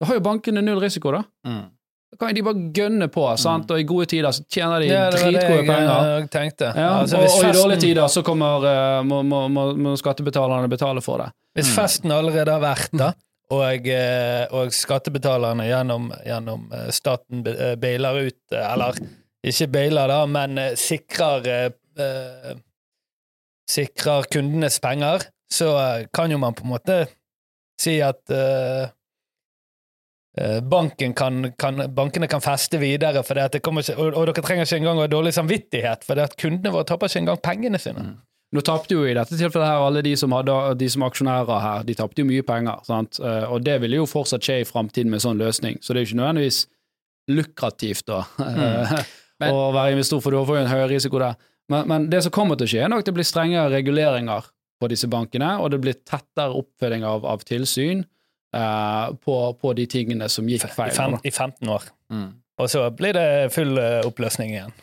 da har jo bankene null risiko, da. mm. Da kan de bare gønne på, sant? og i gode tider så tjener de Ja, dritgode penger. Jeg tenkte. Ja, Altså, og, og i dårlige tider så kommer, eh, må, må, må, må skattebetalerne betale for det. Hvis Mm. festen allerede har vært da, og, eh, og skattebetalerne gjennom, gjennom eh, staten eh, bailer ut, eh, eller ikke bailer da, men eh, sikrer eh, sikrer kundenes penger, så eh, kan jo man på en måte si at eh, eh, Banken kan, kan, bankene kan feste videre, ikke, og, og dere trenger ikke engang å ha dårlig samvittighet, for det at kundene våre taper ikke engang pengene sine. Mm. Nå tapte jo i dette tilfellet her alle de som, hadde, de som aksjonærer her, de tapte jo mye penger. Sant? Eh, Og det vil jo fortsatt skje i framtiden med sånn løsning, så det er jo ikke nødvendigvis lukrativt da, mm. Men- å være investor, for du får jo en høyere risiko der. Men, men det som kommer til å skje, er nok det blir strengere reguleringer på disse bankene, og det blir tettere oppfølging av, av tilsyn eh, på, på de tingene som gikk I, feil. fem. I 15 år. Mm. Og så blir det full eh, oppløsning igjen.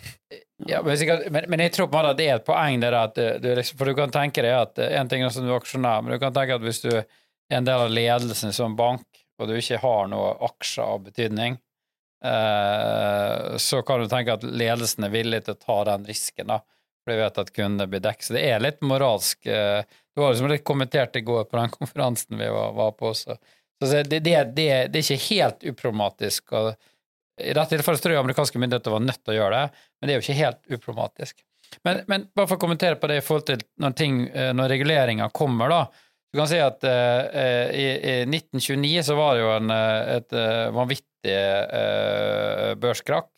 Ja, men, men, men jeg tror på en måte at det er et poeng der at eh, du, liksom, For du kan tenke deg at eh, en ting er som du er aksjonær, men du kan tenke at hvis du er en del av ledelsen som bank, og du ikke har noe aksjer av betydning, eh, så kan du tenke at ledelsen er villig til å ta den risken, da. For de vet at kundene blir dekket. Så det er litt moralsk eh, Det var liksom litt kommentert i går på den konferansen vi var, var på også. Så det, det, det, det, er ikke helt uproblematisk. og i dette tilfellet tror jeg amerikanske myndigheter var nødt til å gjøre det, men det er jo ikke helt uproblematisk. Men, men bare for å kommentere på det i forhold til når, ting, eh, når reguleringa kommer, da. Du kan si at uh, i, i 1929 så var det jo en, et uh, vanvittig uh, børskrakk.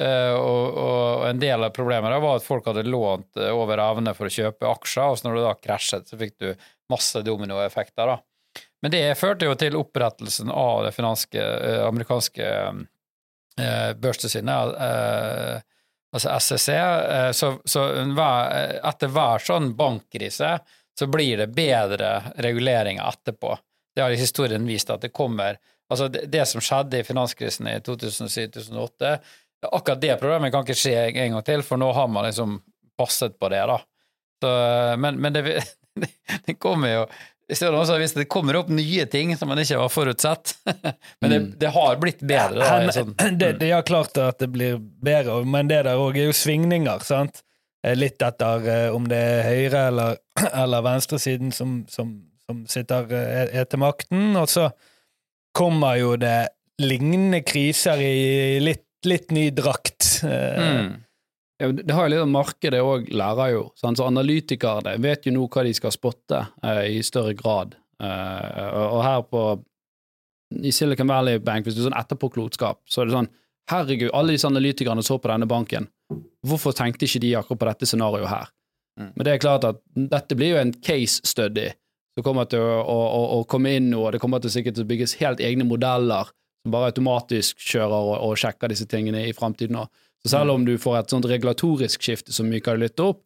Eh, og, og en del av problemet var at folk hadde lånt eh, over evne for å kjøpe aksjer, og så når det da krasjet, så fikk du masse dominoeffekter, da. Men det førte jo til opprettelsen av det finanske, eh, amerikanske børstilsynet, eh, altså SEC. Så så etter hver sånn bankkrise så blir det bedre reguleringer etterpå. Det har historien vist at det kommer Altså, det, det som skjedde i finanskrisen i 2007-2008, akkurat det problemet kan ikke skje en gang til, for nå har man liksom passet på det, da. Så, men, men det, det kommer jo hvis det kommer opp nye ting som man ikke har forutsett. Men det, det har blitt bedre. Da, i sånn, det, det er klart at det blir bedre, men det der òg er jo svingninger, sant? Eh, Litt etter eh, om det er høyre- eller, eller venstresiden som, som, som sitter eh, er til makten, og så kommer jo det lignende kriser i litt, litt ny drakt. Eh, mm. Det har jo litt av markedet òg, lærer jo. Så analytikerne vet jo nå hva de skal spotte eh, i større grad. Eh, og, her på i Silicon Valley Bank, hvis du er sånn etterpåklokskap, så er det sånn Herregud, alle disse analytikerne så på denne banken. Hvorfor tenkte ikke de akkurat på dette scenarioet her? Mm. Men det er klart at dette blir jo en case study Det kommer til å, å, å, komme inn og det kommer til sikkert til å bygges helt egne modeller som bare automatisk kjører og, og sjekker disse tingene i framtiden òg. Så selv om du får et sånt regulatorisk skifte som myker det litt opp,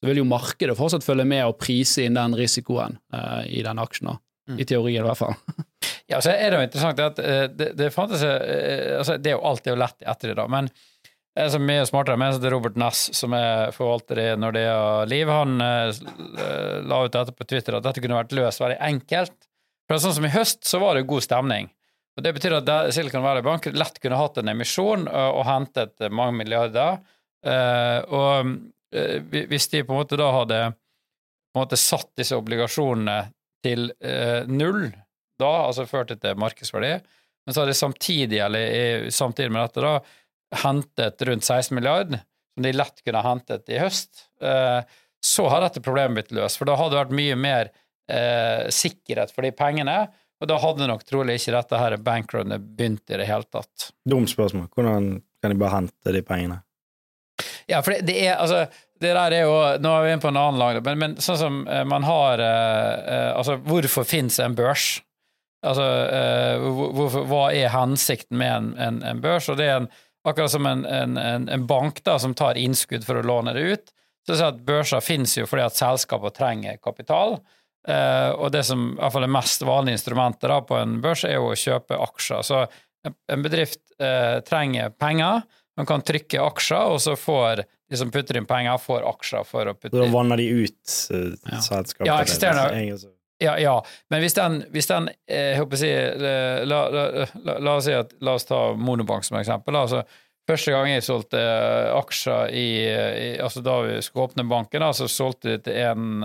så vil jo markedet fortsatt følge med og prise inn den risikoen uh, i den aksjen. da. I teorien, i hvert fall. Ja, så er det jo interessant at uh, det, det fantes uh, altså Det er jo alltid lett etter det, da, men det er så mye smartere men det er Robert Ness, som er forvalter i Nordea Liv, han la ut dette på Twitter at dette kunne vært løst veldig enkelt. For sånn som i høst, så var det god stemning. Og Det betyr at Silicon Valley Bank lett kunne hatt en emisjon og, og hentet mange milliarder. Eh, og eh, hvis de på en måte da hadde måte satt disse obligasjonene til eh, null, da, altså ført det til markedsverdi, men så hadde de samtidig, eller samtidig med dette, da hentet rundt 16 milliarder, som de lett kunne hentet i høst, eh, så hadde dette problemet blitt løst. For da hadde det vært mye mer eh, sikkerhet for de pengene, og da hadde nok trolig ikke dette her bankrunet begynt i det hele tatt. Dumt spørsmål. Hvordan kan de bare hente de pengene? Ja, for det, det er altså det der er jo, Nå er vi inne på en annen lag, men, men sånn som eh, man har eh, eh, Altså, hvorfor fins en børs? Altså, eh, hvorfor, hva er hensikten med en, en, en, børs? Og det er en, akkurat som en, en, bank da, som tar innskudd for å låne det ut. Så at Børser finnes jo fordi at selskaper trenger kapital. Eh, og det som i hvert fall er mest vanlige instrumentet da, på en børs, er jo å kjøpe aksjer. Så en bedrift uh, trenger penger. Man kan trykke aksjer, og så får de som putter inn penger, får aksjer for å putte inn. Da vanner de ut uh, selskapet? Ja, eksisterende. Ja, ja, men hvis den, hvis den jeg håper å si, la, la, la, la, oss si at, la oss ta Monobank som eksempel. Altså, første gang jeg solgte aksjer i, i, altså Da vi skulle åpne banken, da, så solgte de til en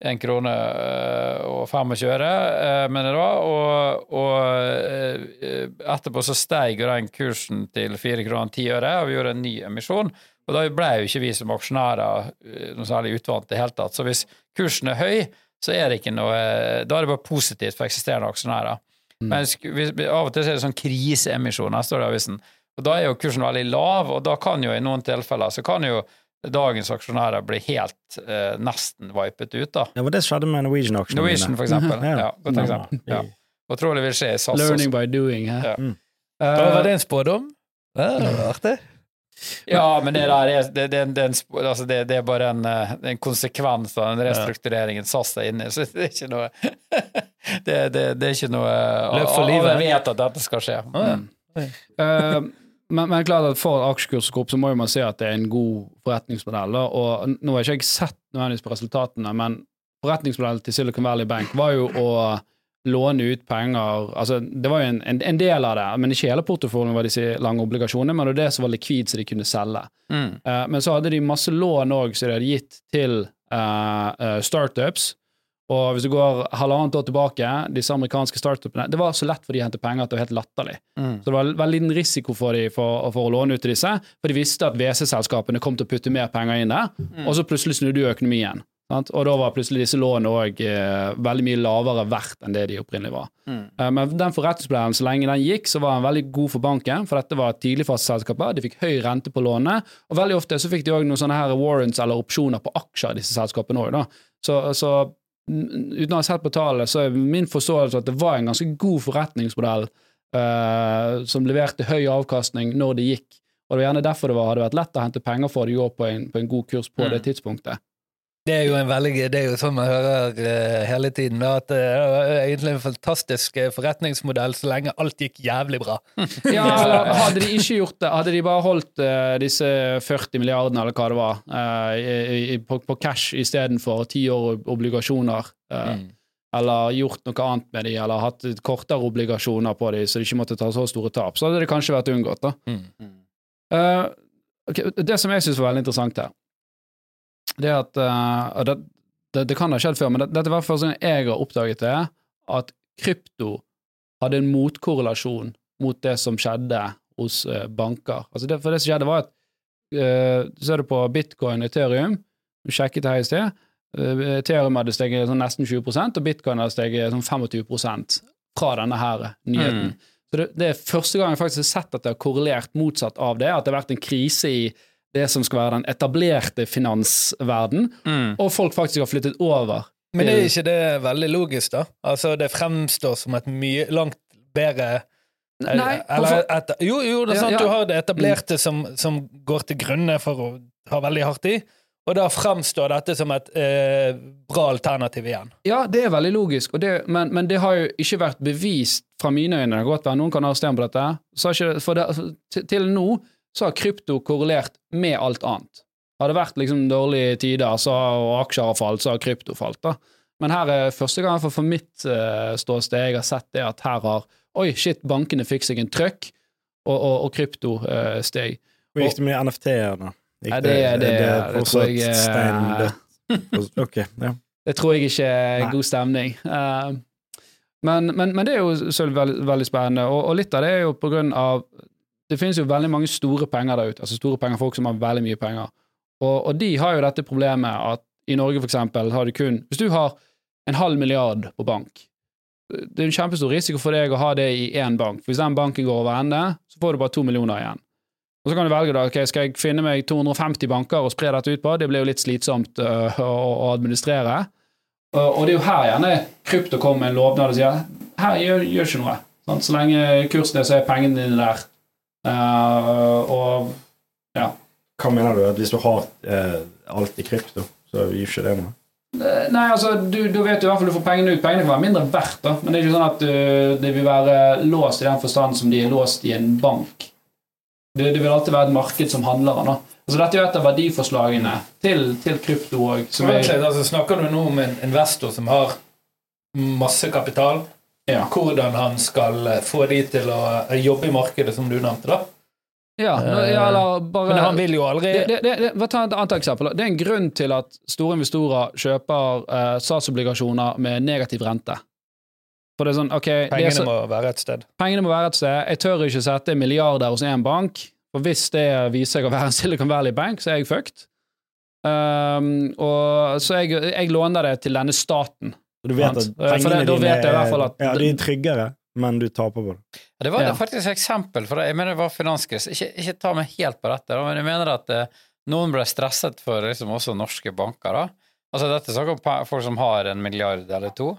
en krone eh, og 25 øre, eh, mener jeg det var. Og, og eh, etterpå så steg den kursen til 4 kroner 10 øre, og vi gjorde en ny emisjon. Og da ble jo ikke vi som aksjonærer noe særlig utvant i det hele tatt. Så hvis kursen er høy, så er det ikke noe Da er det bare positivt for eksisterende aksjonærer. Mm. Men av og til er det sånn kriseemisjoner, står det i avisen. Og da er jo kursen veldig lav, og da kan jo i noen tilfeller så kan jo dagens aksjonærer blir helt eh, nesten vipet ut. da. Ja, det skjedde med Norwegian-aksjonene Norwegian, for eksempel. ja, ja, godt eksempel. Ja. Og tror det vil skje i SAS? Learning by doing. Ja. Mm. Uh, var det en spådom? Ja, artig. Ja, men det der er, det, det, det, altså det, det er bare en, eh, en, konsekvens av den restruktureringen SAS er inne i, så det er ikke noe Det, er ikke noe Løp for livet. Alle vet at dette skal skje. Ja. mm. uh, men, men klart at for aksjekurs så må man se at det er en god forretningsmodell. Og nå har ikke jeg sett nødvendigvis på resultatene, men forretningsmodellen til Silicon Valley Bank var jo å låne ut penger altså Det var jo en, en, en del av det, men ikke hele porteføljen var disse lange obligasjonene, men det var det som var likvid, så de kunne selge. Mm. Uh, men så hadde de masse lån òg som de hadde gitt til uh, uh, startups, og hvis du går halvannet år tilbake, disse amerikanske startupene Det var så lett for de å hente penger at det var helt latterlig. Mm. Så det var veldig liten risiko for de for, for, å låne ut til disse, for de visste at WC-selskapene kom til å putte mer penger inn der, mm. og så plutselig snudde økonomien. Sant? Og da var plutselig disse lånene òg eh, veldig mye lavere verdt enn det de opprinnelig var. Mm. Eh, men den forretningsplanen, så lenge den gikk, så var den veldig god for banken, for dette var tidligfaseselskaper, de fikk høy rente på lånene, og veldig ofte så fikk de òg noen sånne her warrants eller opsjoner på aksjer i disse selskapene òg, da. Så, så uten å ha sett på tallene, så er min forståelse at det var en ganske god forretningsmodell uh, som leverte høy avkastning når det gikk. Og det var gjerne derfor det var, hadde vært lett å hente penger for det å år på en, på en god kurs på mm. det tidspunktet. Det er jo en veldig, det er jo sånn man hører uh, hele tiden, at det er egentlig en fantastisk eh, forretningsmodell så lenge alt gikk jævlig bra. ja, eller Hadde de ikke gjort det, hadde de bare holdt uh, disse 40 milliardene, eller hva det var, i, i, på, på, cash istedenfor ti år obligasjoner, mm. eller gjort noe annet med de, eller hatt kortere obligasjoner på de, så de ikke måtte ta så store tap, så hadde det kanskje vært unngått. da. Mm. Okay, det som jeg syns var veldig interessant her, det at uh, det, det, det, kan ha skjedd før, men det, dette var første gang jeg har oppdaget det, at krypto hadde en motkorrelasjon mot det som skjedde hos uh, banker. Altså det, for det som skjedde, var at uh, Du ser det på bitcoin og Ethereum, du sjekket det her i sted. Ethereum hadde steget sånn nesten 20% og bitcoin hadde steget sånn 25 fra denne her nyheten. Mm. Så det, det, er første gang jeg faktisk har sett at det har korrelert motsatt av det, at det har vært en krise i det som skal være den etablerte finansverden, mm. og folk faktisk har flyttet over. Men det er ikke det veldig logisk, da? Altså, det fremstår som et mye langt bedre Nei, eller, et, jo, jo, det er sant, ja, ja. du har det etablerte mm. som, som, går til grunne for å ha veldig hardt i, Og da fremstår dette som et eh, bra alternativ igjen. Ja, det er veldig logisk, og det, men, men det har jo ikke vært bevist fra mine øyne. Det kan godt være noen kan arrestere meg på dette. Ikke, det, til, til nå så har krypto korrelert med alt annet. Har det vært liksom dårlige tider så, og aksjer har falt, så har krypto falt. da. Men her er første gang for, for mitt uh, ståsted jeg har sett det at her har Oi, shit, bankene fikk seg en trøkk, og, og, og krypto uh, steg. Hvor gikk det med NFT-er, da? Gikk det, det, det, det tror jeg eh, steindødt? Ok, ja. Det tror jeg ikke er god stemning. Uh, men, men, men det er jo selvfølgelig veldig, veldig spennende, og, og litt av det er jo på grunn av Det finnes jo veldig mange store penger der ute, altså store penger, folk som har veldig mye penger. Og, og de har jo dette problemet at i Norge, for eksempel, har du kun Hvis du har en halv milliard på bank, det er en kjempestor risiko for deg å ha det i én bank. For hvis den banken går over ende, så får du bare to millioner igjen. Og så kan du velge da, ok, skal jeg finne meg 250 banker og spre dette ut på, det blir jo litt slitsomt uh, å, administrere. Og, og det er jo her gjerne krypto kommer med en lovnad og sier her gjør, gjør ikke noe. Sånn, Så lenge kursen er, så er pengene dine der. Eh, og ja. Hva mener du? At hvis du har uh, alt i krypto, så gir ikke det noe? Eh, Nei, altså, du, du vet jo i hvert fall du får pengene ut. Pengene kan være mindre verdt, da, men det er ikke sånn at uh, det vil være låst i den forstand som de er låst i en bank. Det, det vil alltid være et marked som handler den. Altså, dette er jo et av verdiforslagene til, til krypto òg. Altså, snakker du nå om en investor som har masse kapital, Ja. hvordan han skal eh, få de til å eh, jobbe i markedet, som du nevnte, da? Ja, ja, eller bare Men han vil jo aldri det, det, det, det, ta et annet eksempel. Det er en grunn til at store investorer kjøper eh, statsobligasjoner med negativ rente. For det er sånn, ok, Pengene så, må være et sted. pengene må være et sted. Jeg tør ikke sette milliarder hos én bank, for hvis det viser seg å være en Silicon Valley Bank, så er jeg fucked. Um, og, så jeg, jeg låner det til denne staten. Du vet at det- pengene da dine vet jeg i hvert fall er, at- ja, de er tryggere, men du taper på det. Ja, Det var Ja. faktisk et eksempel, for jeg mener det var finanskrise. Ikke, ikke ta meg helt på dette, men jeg mener at eh, noen ble stresset for liksom også norske banker. da. Altså Dette er snakk om folk som har en milliard eller to. Og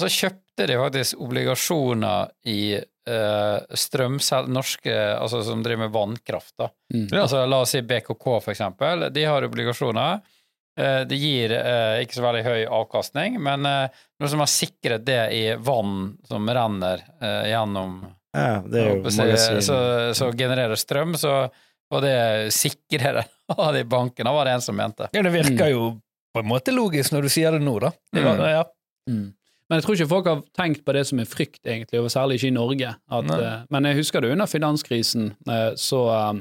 så kjøpte de faktisk obligasjoner i eh, strømsel... Norske Altså som driver med vannkraft, da. Mm. Altså La oss si BKK, for eksempel. De har obligasjoner. Eh, Det gir eh, ikke så veldig høy avkastning, men eh, noe som har sikret det i vann som renner eh, gjennom Ja, det er jo si, magasin. så, så genererer strøm, så og det sikrer av de bankene, var det en som mente. Ja, det virker jo på en måte logisk når du sier det nå, da. Det var, Mm. ja. Mm. Men jeg tror ikke folk har tenkt på det som er frykt, egentlig, og særlig ikke i Norge. At, men jeg husker det under finanskrisen, så, eh,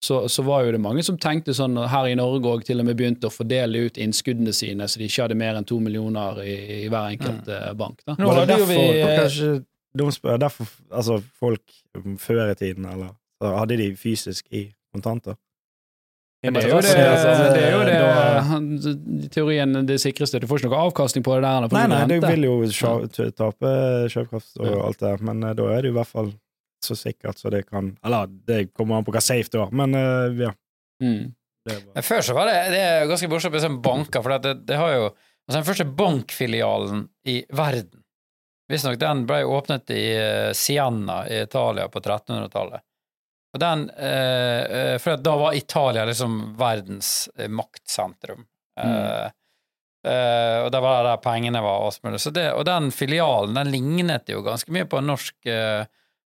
så, så var jo det mange som tenkte sånn her i Norge og til og med begynte å fordele ut innskuddene sine, så de ikke hadde mer enn to millioner i, i hver enkelt mm. bank. Da. Nå Var det derfor, vi eh, kanskje, de spør, derfor altså, folk um, før i tiden, eller så hadde de fysisk i kontanter? Det er jo det, Altså, det, er jo det da- teorien det sikreste. Du får ikke noe avkastning på det der. Nei, du nei, det vil jo tape kjøpekraft og alt det, men eh, da er det jo i hvert fall så sikkert så det kan Eller det kommer an på hva safe det var, men uh, ja. Mm. Det var. Før så var det, det er ganske morsomt med sånne banker, for det, det har jo altså Den første bankfilialen i verden Visstnok den ble åpnet i eh, Siena i Italia på 1300-tallet. Og den eh, eh, For da var Italia liksom verdens maktsentrum. maktsentrum. Eh, Uh, og det var der pengene var og. Så det, og den filialen den lignet jo ganske mye på en norsk eh,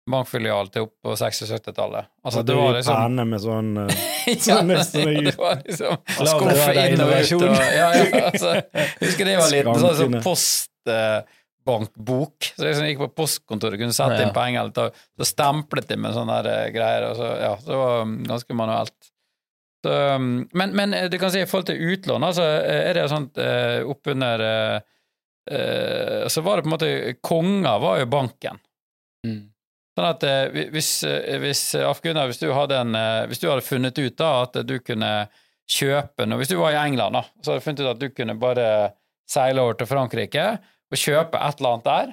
bankfilial til opp på 60-70-tallet. Altså, det var liksom Penne med sånn eh, ja, nesten det var liksom skuffe inn og ut. Og, ja, ja, altså, husker det var liten sånn, sånn postbankbok. postbankbok. så jeg liksom gikk på postkontoret kunne sette Ja. inn penger, eller ta, så stemplet de med sånne der, eh, greier. Og så, ja, det var um, ganske manuelt. Så, um, men, men eh, du kan si i forhold til utlån, altså, eh, er det sånt uh, oppunder uh, uh, Så var det på en måte Konger var jo banken. Mm. Sånn at eh, hvis, eh, hvis eh, hvis en eh, Hvis du hadde funnet ut da at du kunne kjøpe noe Hvis du var i England, da, så hadde du funnet ut at du kunne bare seile over til Frankrike og kjøpe et eller annet der,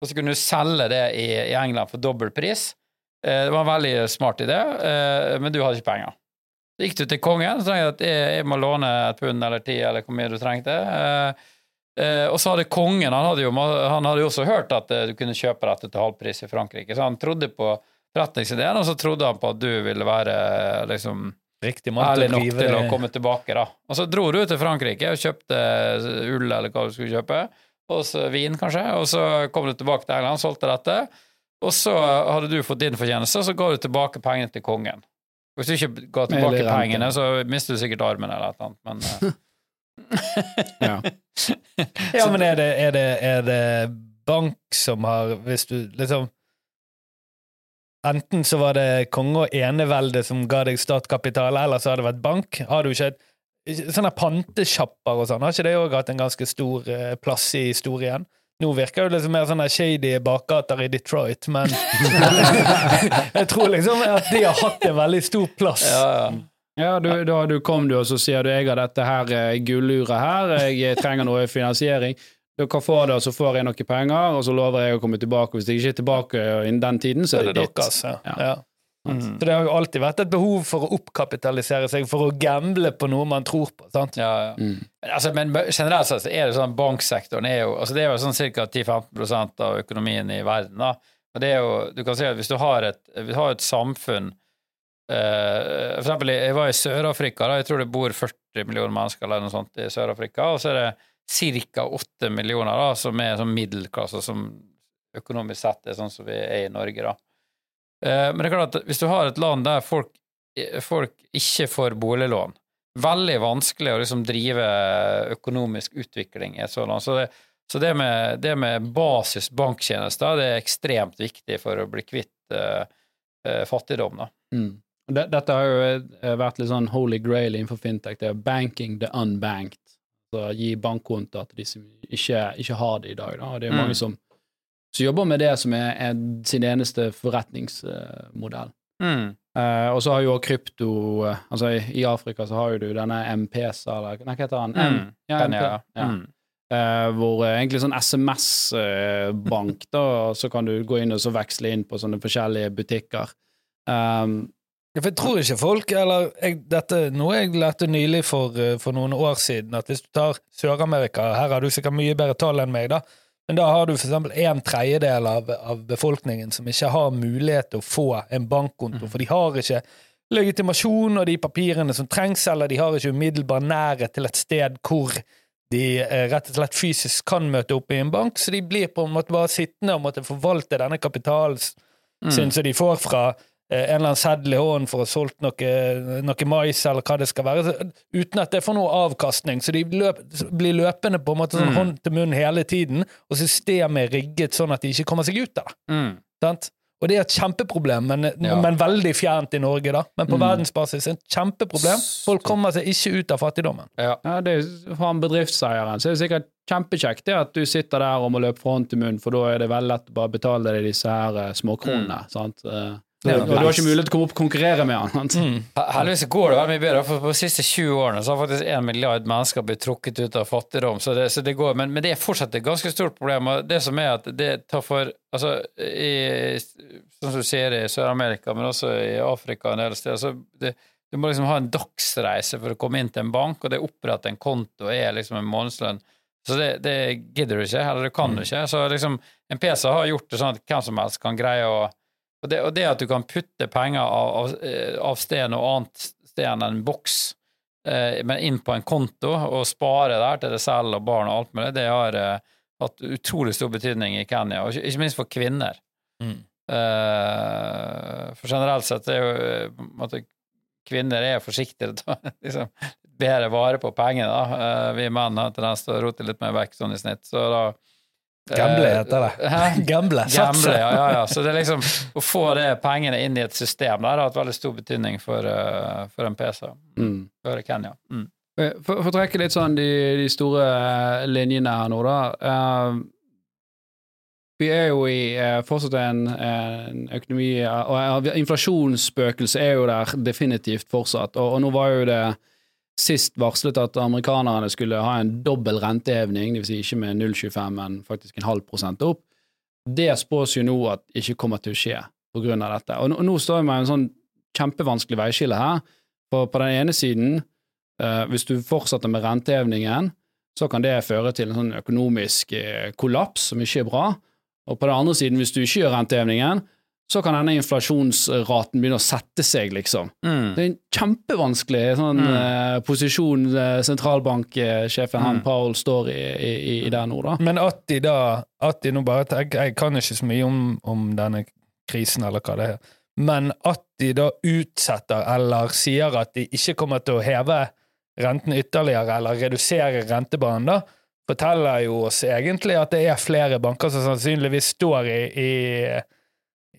og så kunne du selge det i, i England for dobbel pris. Det var en veldig smart idé, men du hadde ikke penger. Så gikk du til kongen så sa at jeg, jeg må låne et pund eller ti, eller hvor mye du trengte. Eh, Eh, og så hadde kongen han hadde, jo, han hadde jo også hørt at eh, du kunne kjøpe dette til halvpris i Frankrike, så han trodde på forretningsideen, og så trodde han på at du ville være eh, liksom riktig mann ærlig nok til å komme tilbake, da. Og så dro du til Frankrike og kjøpte ull, eller hva du skulle kjøpe, og så vin, kanskje, og så kom du tilbake til England, og solgte dette, og så hadde du fått din fortjeneste, og så ga du tilbake pengene til kongen. Hvis du ikke ga tilbake pengene, så mister du sikkert armen eller et eller annet, men eh, Ja. Ja, men er det, er, det, er det bank som har Hvis du liksom Enten så var det konge og enevelde som ga deg startkapital, eller så har det vært bank. Har du ikke et Sånne pantesjapper og sånn, har ikke det òg hatt en ganske stor eh, plass i historien? Nå virker det liksom mer sånne shady bakgater i Detroit, men jeg tror liksom at de har hatt en veldig stor plass. ja, ja. Ja, du, da du kom du, og så sier du jeg har dette her eh, gulluret her, jeg trenger noe finansiering. Dere får det, og så får jeg noe penger, og så lover jeg å komme tilbake. Hvis jeg ikke er tilbake innen den tiden, så er det ditt. deres. Ja. Ja. Ja. Mm. Så det har jo alltid vært et behov for å oppkapitalisere seg, for å gamble på noe man tror på. sant? ja, ja. Mm. Men Altså, men generelt sett så er det sånn banksektoren er jo altså Det er jo sånn ca. 10-15 av økonomien i verden. da. Og det er jo, du kan si at Hvis du har et, hvis du har et samfunn eh, For eksempel, jeg var i Sør-Afrika. Jeg tror det bor 40 millioner mennesker eller noe sånt i Sør-Afrika. Og så er det ca. 8 millioner da, som er sånn middelklasse, som økonomisk sett er sånn som vi er i Norge. da. Uh, Men det er klart at hvis du har et land der folk, folk ikke får boliglån veldig vanskelig å liksom drive økonomisk utvikling i et sånt land. Så det, så det med, det med basis det er ekstremt viktig for å bli kvitt uh, fattigdom. Da. Mm. Dette har jo eh, vært litt sånn holy grail innenfor fintech. Det er banking the unbanked. Så gi bankkontoer til de som ikke, ikke har det i dag. Da. Det er jo mange som, som jobber med det som er, er sin eneste forretningsmodell. Mm. Uh, og så har jo også krypto uh, Altså i, i Afrika så har jo du denne MPS, eller nei, hva heter den? Mm. M, ja, Den, ja. ja. Mm. Uh, hvor egentlig sånn SMS-bank, da, og så kan du gå inn og så veksle inn på sånne forskjellige butikker. Um, For jeg tror ikke folk eller jeg, dette, Noe jeg lærte nylig for, eh, for noen år siden, at hvis du tar Sør-Amerika Her har du sikkert mye bedre tall enn meg, da. Men da har du eksempel en tredjedel av, av befolkningen som ikke har mulighet til å få en bankkonto, for de har ikke legitimasjon og de papirene som trengs, eller de har ikke umiddelbar nærhet til et sted hvor de eh, rett og slett fysisk kan møte opp i en bank, så de blir på en måte bare sittende og måtte forvalte denne kapitalen sin som de får fra en eller annen seddel i hånden for å ha solgt noe, noe mais eller hva det skal være, uten at det får noe avkastning. Så de løp, blir løpende på en måte sånn Mm. hånd til munn hele tiden, og systemet er rigget sånn at de ikke kommer seg ut av det. Mm. Og det er et kjempeproblem, men, Ja. men veldig fjernt i Norge, da. Men på Mm. verdensbasis et kjempeproblem. Folk kommer seg ikke ut av fattigdommen. Ja. ja, det er For han bedriftseieren så er det sikkert kjempekjekt det at du sitter der og må løpe fra hånd til munn, for da er det veldig lett å bare betale deg disse her eh, småkronene. sant? Ja, og du har ikke mulighet til å komme opp og konkurrere med han. Mm. Heldigvis går det veldig mye bedre, for på de siste 20 årene så har faktisk en milliard mennesker blitt trukket ut av fattigdom, så det, så det går, men, men det er fortsatt et ganske stort problem. og Det som er at det tar for altså, i, Sånn som du sier i Sør-Amerika, men også i Afrika en del steder, så det, du må liksom ha en dagsreise for å komme inn til en bank, og det å opprette en konto er liksom en månedslønn. Så det, det gidder du ikke, eller du kan du ikke. Så liksom, en PC har gjort det sånn at hvem som helst kan greie å og det, og det at du kan putte penger av, av, eh, av sted noe annet sted enn en boks, eh, men inn på en konto og spare der til deg selv og barn og alt mulig, det har eh, hatt utrolig stor betydning i Kenya, og ikke, minst for kvinner. Mm. Eh, for generelt sett er jo eh, måte, kvinner er forsiktigere til liksom, bedre vare på pengene. Da. Eh, vi menn har tendens til å rote litt mer vekk sånn i snitt, så da Gamble heter det. Hæ? Gamble. Gamble, ja, ja, ja. Så det er liksom å få det pengene inn i et system der har hatt veldig stor betydning for, eh, for en PC. Mm. For Kenya. Mm. For, for å trekke litt sånn de, de store eh, linjene her nå, da. eh, vi er jo i eh, fortsatt en, en økonomi Og eh, inflasjonsspøkelset er jo der definitivt fortsatt. Og, og nå var jo det sist varslet at amerikanerne skulle ha en dobbel renteheving, dvs. Si ikke med 0,25, men faktisk en halv prosent opp. Det spås jo nå at ikke kommer til å skje på grunn av dette. Og nå, nå står vi med en sånn kjempevanskelig veiskille her. For på den ene siden, eh, hvis du fortsetter med rentehevingen, så kan det føre til en sånn økonomisk eh, kollaps som ikke er bra. Og på den andre siden, hvis du ikke gjør rentehevingen, så kan denne inflasjonsraten begynne å sette seg, liksom. Mm. Det er en kjempevanskelig sånn, Mm. eh, posisjon eh, sentralbanksjefen han Mm. Powell står i, i, i der nå, da. Men at de da at de nå bare, jeg, jeg kan ikke så mye om, om denne krisen, eller hva det er, men at de da utsetter eller sier at de ikke kommer til å heve renten ytterligere eller redusere rentebanen, da, forteller jo oss egentlig at det er flere banker som sannsynligvis står i, i,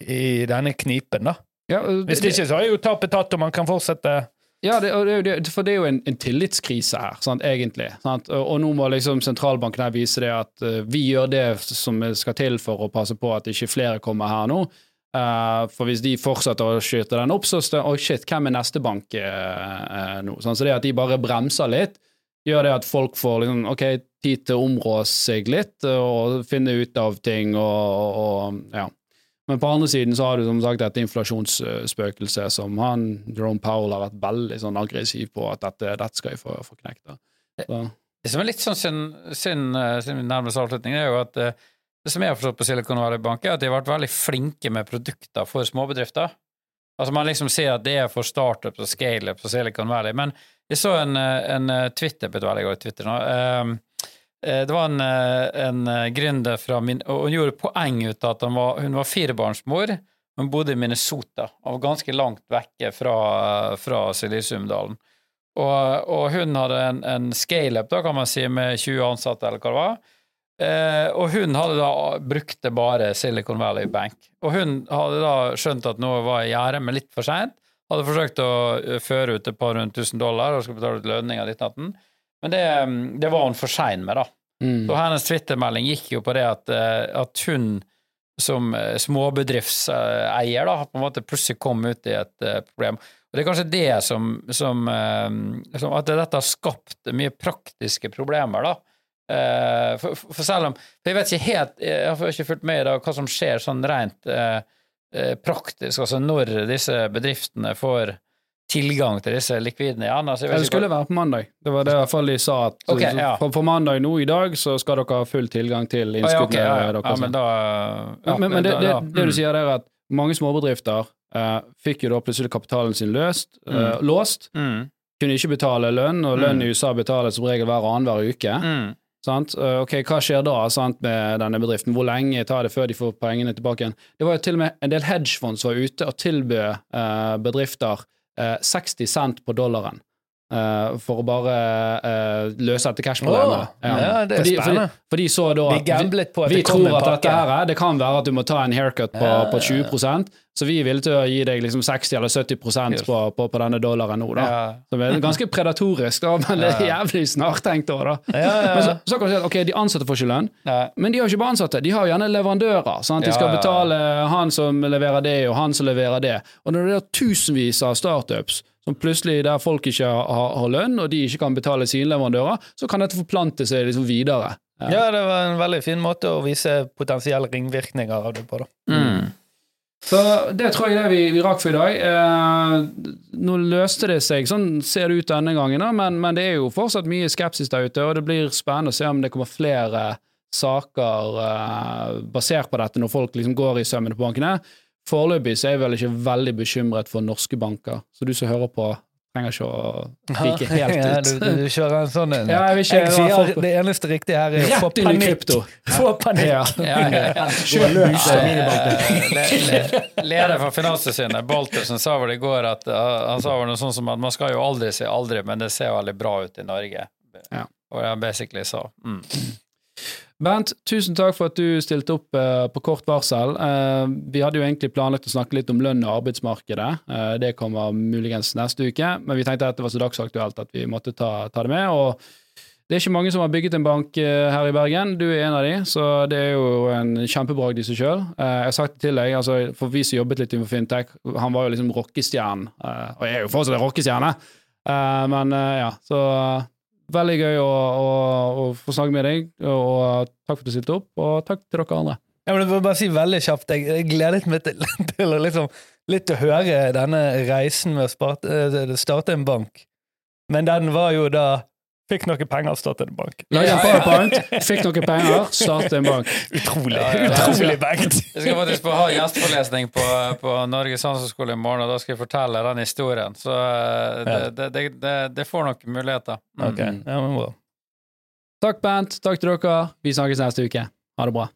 i denne knipen, da. Ja, det, Hvis det- ikke så er jo tapet tatt, og man kan fortsette Ja, det, det, for det er jo en, en tillitskrise her, sant, egentlig. Sant? Og, og nå må liksom sentralbanken her vise det at uh, vi gjør det som skal til for å passe på at ikke flere kommer her nå. Uh, for hvis de fortsetter å skyte den opp, så stå, oh shit, hvem er neste bank uh, nå? Sånn, Så det at de bare bremser litt, gjør det at folk får liksom, ok, tid til å områ seg litt og finne ut av ting og, og ja. Men på andre siden så har du som sagt et inflasjonsspøkelse som han, Jerome Powell, har vært veldig sånn aggressiv på at dette, dette skal jeg få, få knekt. Det som er litt sånn sin, eh, sin nærmeste avslutning, er jo at eh, det som jeg har forstått på Silicon Valley Bank, er at de har vært veldig flinke med produkter for småbedrifter. Altså Man liksom sier at det er for startups og scaleups og Silicon Valley, men jeg så en, eh, en Twitter på et veldig godt Twitter nå. eh, Det var en, eh, en eh, gründer fra min Og hun gjorde poeng ut av at var, hun var firebarnsmor. Hun bodde i Minnesota og var ganske langt vekke fra, fra Silisiumdalen. Og, og hun hadde en, en scaleup, da, kan man si, med 20 ansatte, eller hva det var. Eh, og hun hadde da brukte bare Silicon Valley Bank. Og hun hadde da skjønt at noe var i gjære, men litt for seint. Hadde forsøkt å eh, føre ut et par rundt tusen dollar og skulle betale ut lønninga ditt natten. Men det, mm, det var hun for sein med, da. mm. Så hennes Twitter-melding gikk jo på det at, eh, at hun som eh, småbedriftseier da, på en måte plutselig kom ut i et eh, problem. Og det er kanskje det som, som, som At dette har skapt mye praktiske problemer, da. For, for selv om for Jeg vet ikke helt Jeg har ikke fulgt med i dag hva som skjer sånn rent praktisk, altså når disse bedriftene får tilgang til disse likvidene Ja, Altså, Det skulle være på mandag. Det var det i hvert fall de sa. at okay, ja. på, for, mandag nå i dag så skal dere ha full tilgang til innskuddene ja, ja. deres. ja, men da ja, men, men det, det, det du Mm. sier er at mange småbedrifter eh, fikk jo da plutselig kapitalen sin løst, eh, Mm. låst. Mm. Kunne ikke betale lønn, og lønn Mm. i USA betales som regel hver annenhver uke. Mm. Sant? Eh, Ok, Hva skjer da sant, med denne bedriften? Hvor lenge tar det før de får pengene tilbake igjen? Det var jo til og med en del hedgefond som var ute og tilbød eh, bedrifter 60 cent på dollaren. Eh, for å bare uh, løse dette cash-problemet. Oh, ja, det er fordi, spennende. Fordi, for de så da Vi at gamblet på at vi det tror at dette her er, det kan være at du må ta en haircut på, Ja, på ja, ja. 20% så vi er villige til å gi deg liksom 60 eller 70 på, på, på denne dollaren nå. da. Ja. Som er ganske predatorisk, da, men det er jævlig snartenkt òg, da. Ja, ja, Men så, så kan du si at ok, de ansatte får ikke lønn, men de har ikke bare ansatte, de har jo gjerne leverandører. Sant? De skal ja, ja. betale han som leverer det, og han som leverer det. Og når det er tusenvis av startups som plutselig der folk ikke har, har lønn, og de ikke kan betale sine leverandører, så kan dette forplante seg liksom videre. Ja, det var en veldig fin måte å vise potensielle ringvirkninger av det på. da. Mm. Så det tror jeg det vi, vi rakk for i dag. Eh, nå løste det seg, sånn ser det ut denne gangen, da, men, men det er jo fortsatt mye skepsis der ute, og det blir spennende å se om det kommer flere saker eh, basert på dette når folk liksom går i sømmene på bankene. Foreløpig så er jeg vel ikke veldig bekymret for norske banker, så du som hører på, trenger ikke å rike helt ut. Ja, du, du kjører en sånn en. Ja, jeg vil ikke jeg sier det eneste riktige her er å få panikk. krypto. Få panikk. Ja. Ja, ja, ja. Av minibanken. Le- le- Leder for Finanstilsynet, Baltersen, sa vel i går at han sa vel noe sånt som at man skal jo aldri si aldri, men det ser veldig bra ut i Norge. Ja. Og det han basically sa. Mm. Bent, tusen takk for at du stilte opp eh, på kort varsel. Eh, vi hadde jo egentlig planlagt å snakke litt om lønn og arbeidsmarkedet. Eh, det kommer muligens neste uke, men vi tenkte at det var så dagsaktuelt at vi måtte ta, ta det med. og det er ikke mange som har bygget en bank her i Bergen. Du er en av de, så det er jo en kjempebragd i seg sjøl. Jeg har sagt det til deg, altså, for vi som jobbet litt innenfor fintech, han var jo liksom rockestjernen, og jeg er jo fortsatt en rockestjerne, men ja, så veldig gøy å, å, å få snakke med deg, og takk for at du stilte opp, og takk til dere andre. Jeg vil bare si veldig kjapt, jeg, gledet meg til, til å liksom, litt å høre denne reisen med å eh, starte en bank. Men den var jo da Fikk noe penger, startet en bank. Lagde en powerpoint, fikk noen penger, startet en bank. Utrolig utrolig bankt. Jeg skal faktisk få ha gjesteforelesning på, på Norges handelshøyskole i morgen, og da skal jeg fortelle den historien. Så eh, det, det, det, det, det får nok muligheter. Mm. Ok, ja, men bra. Takk, Bent. Takk til dere. Vi snakkes neste uke. Ha det bra.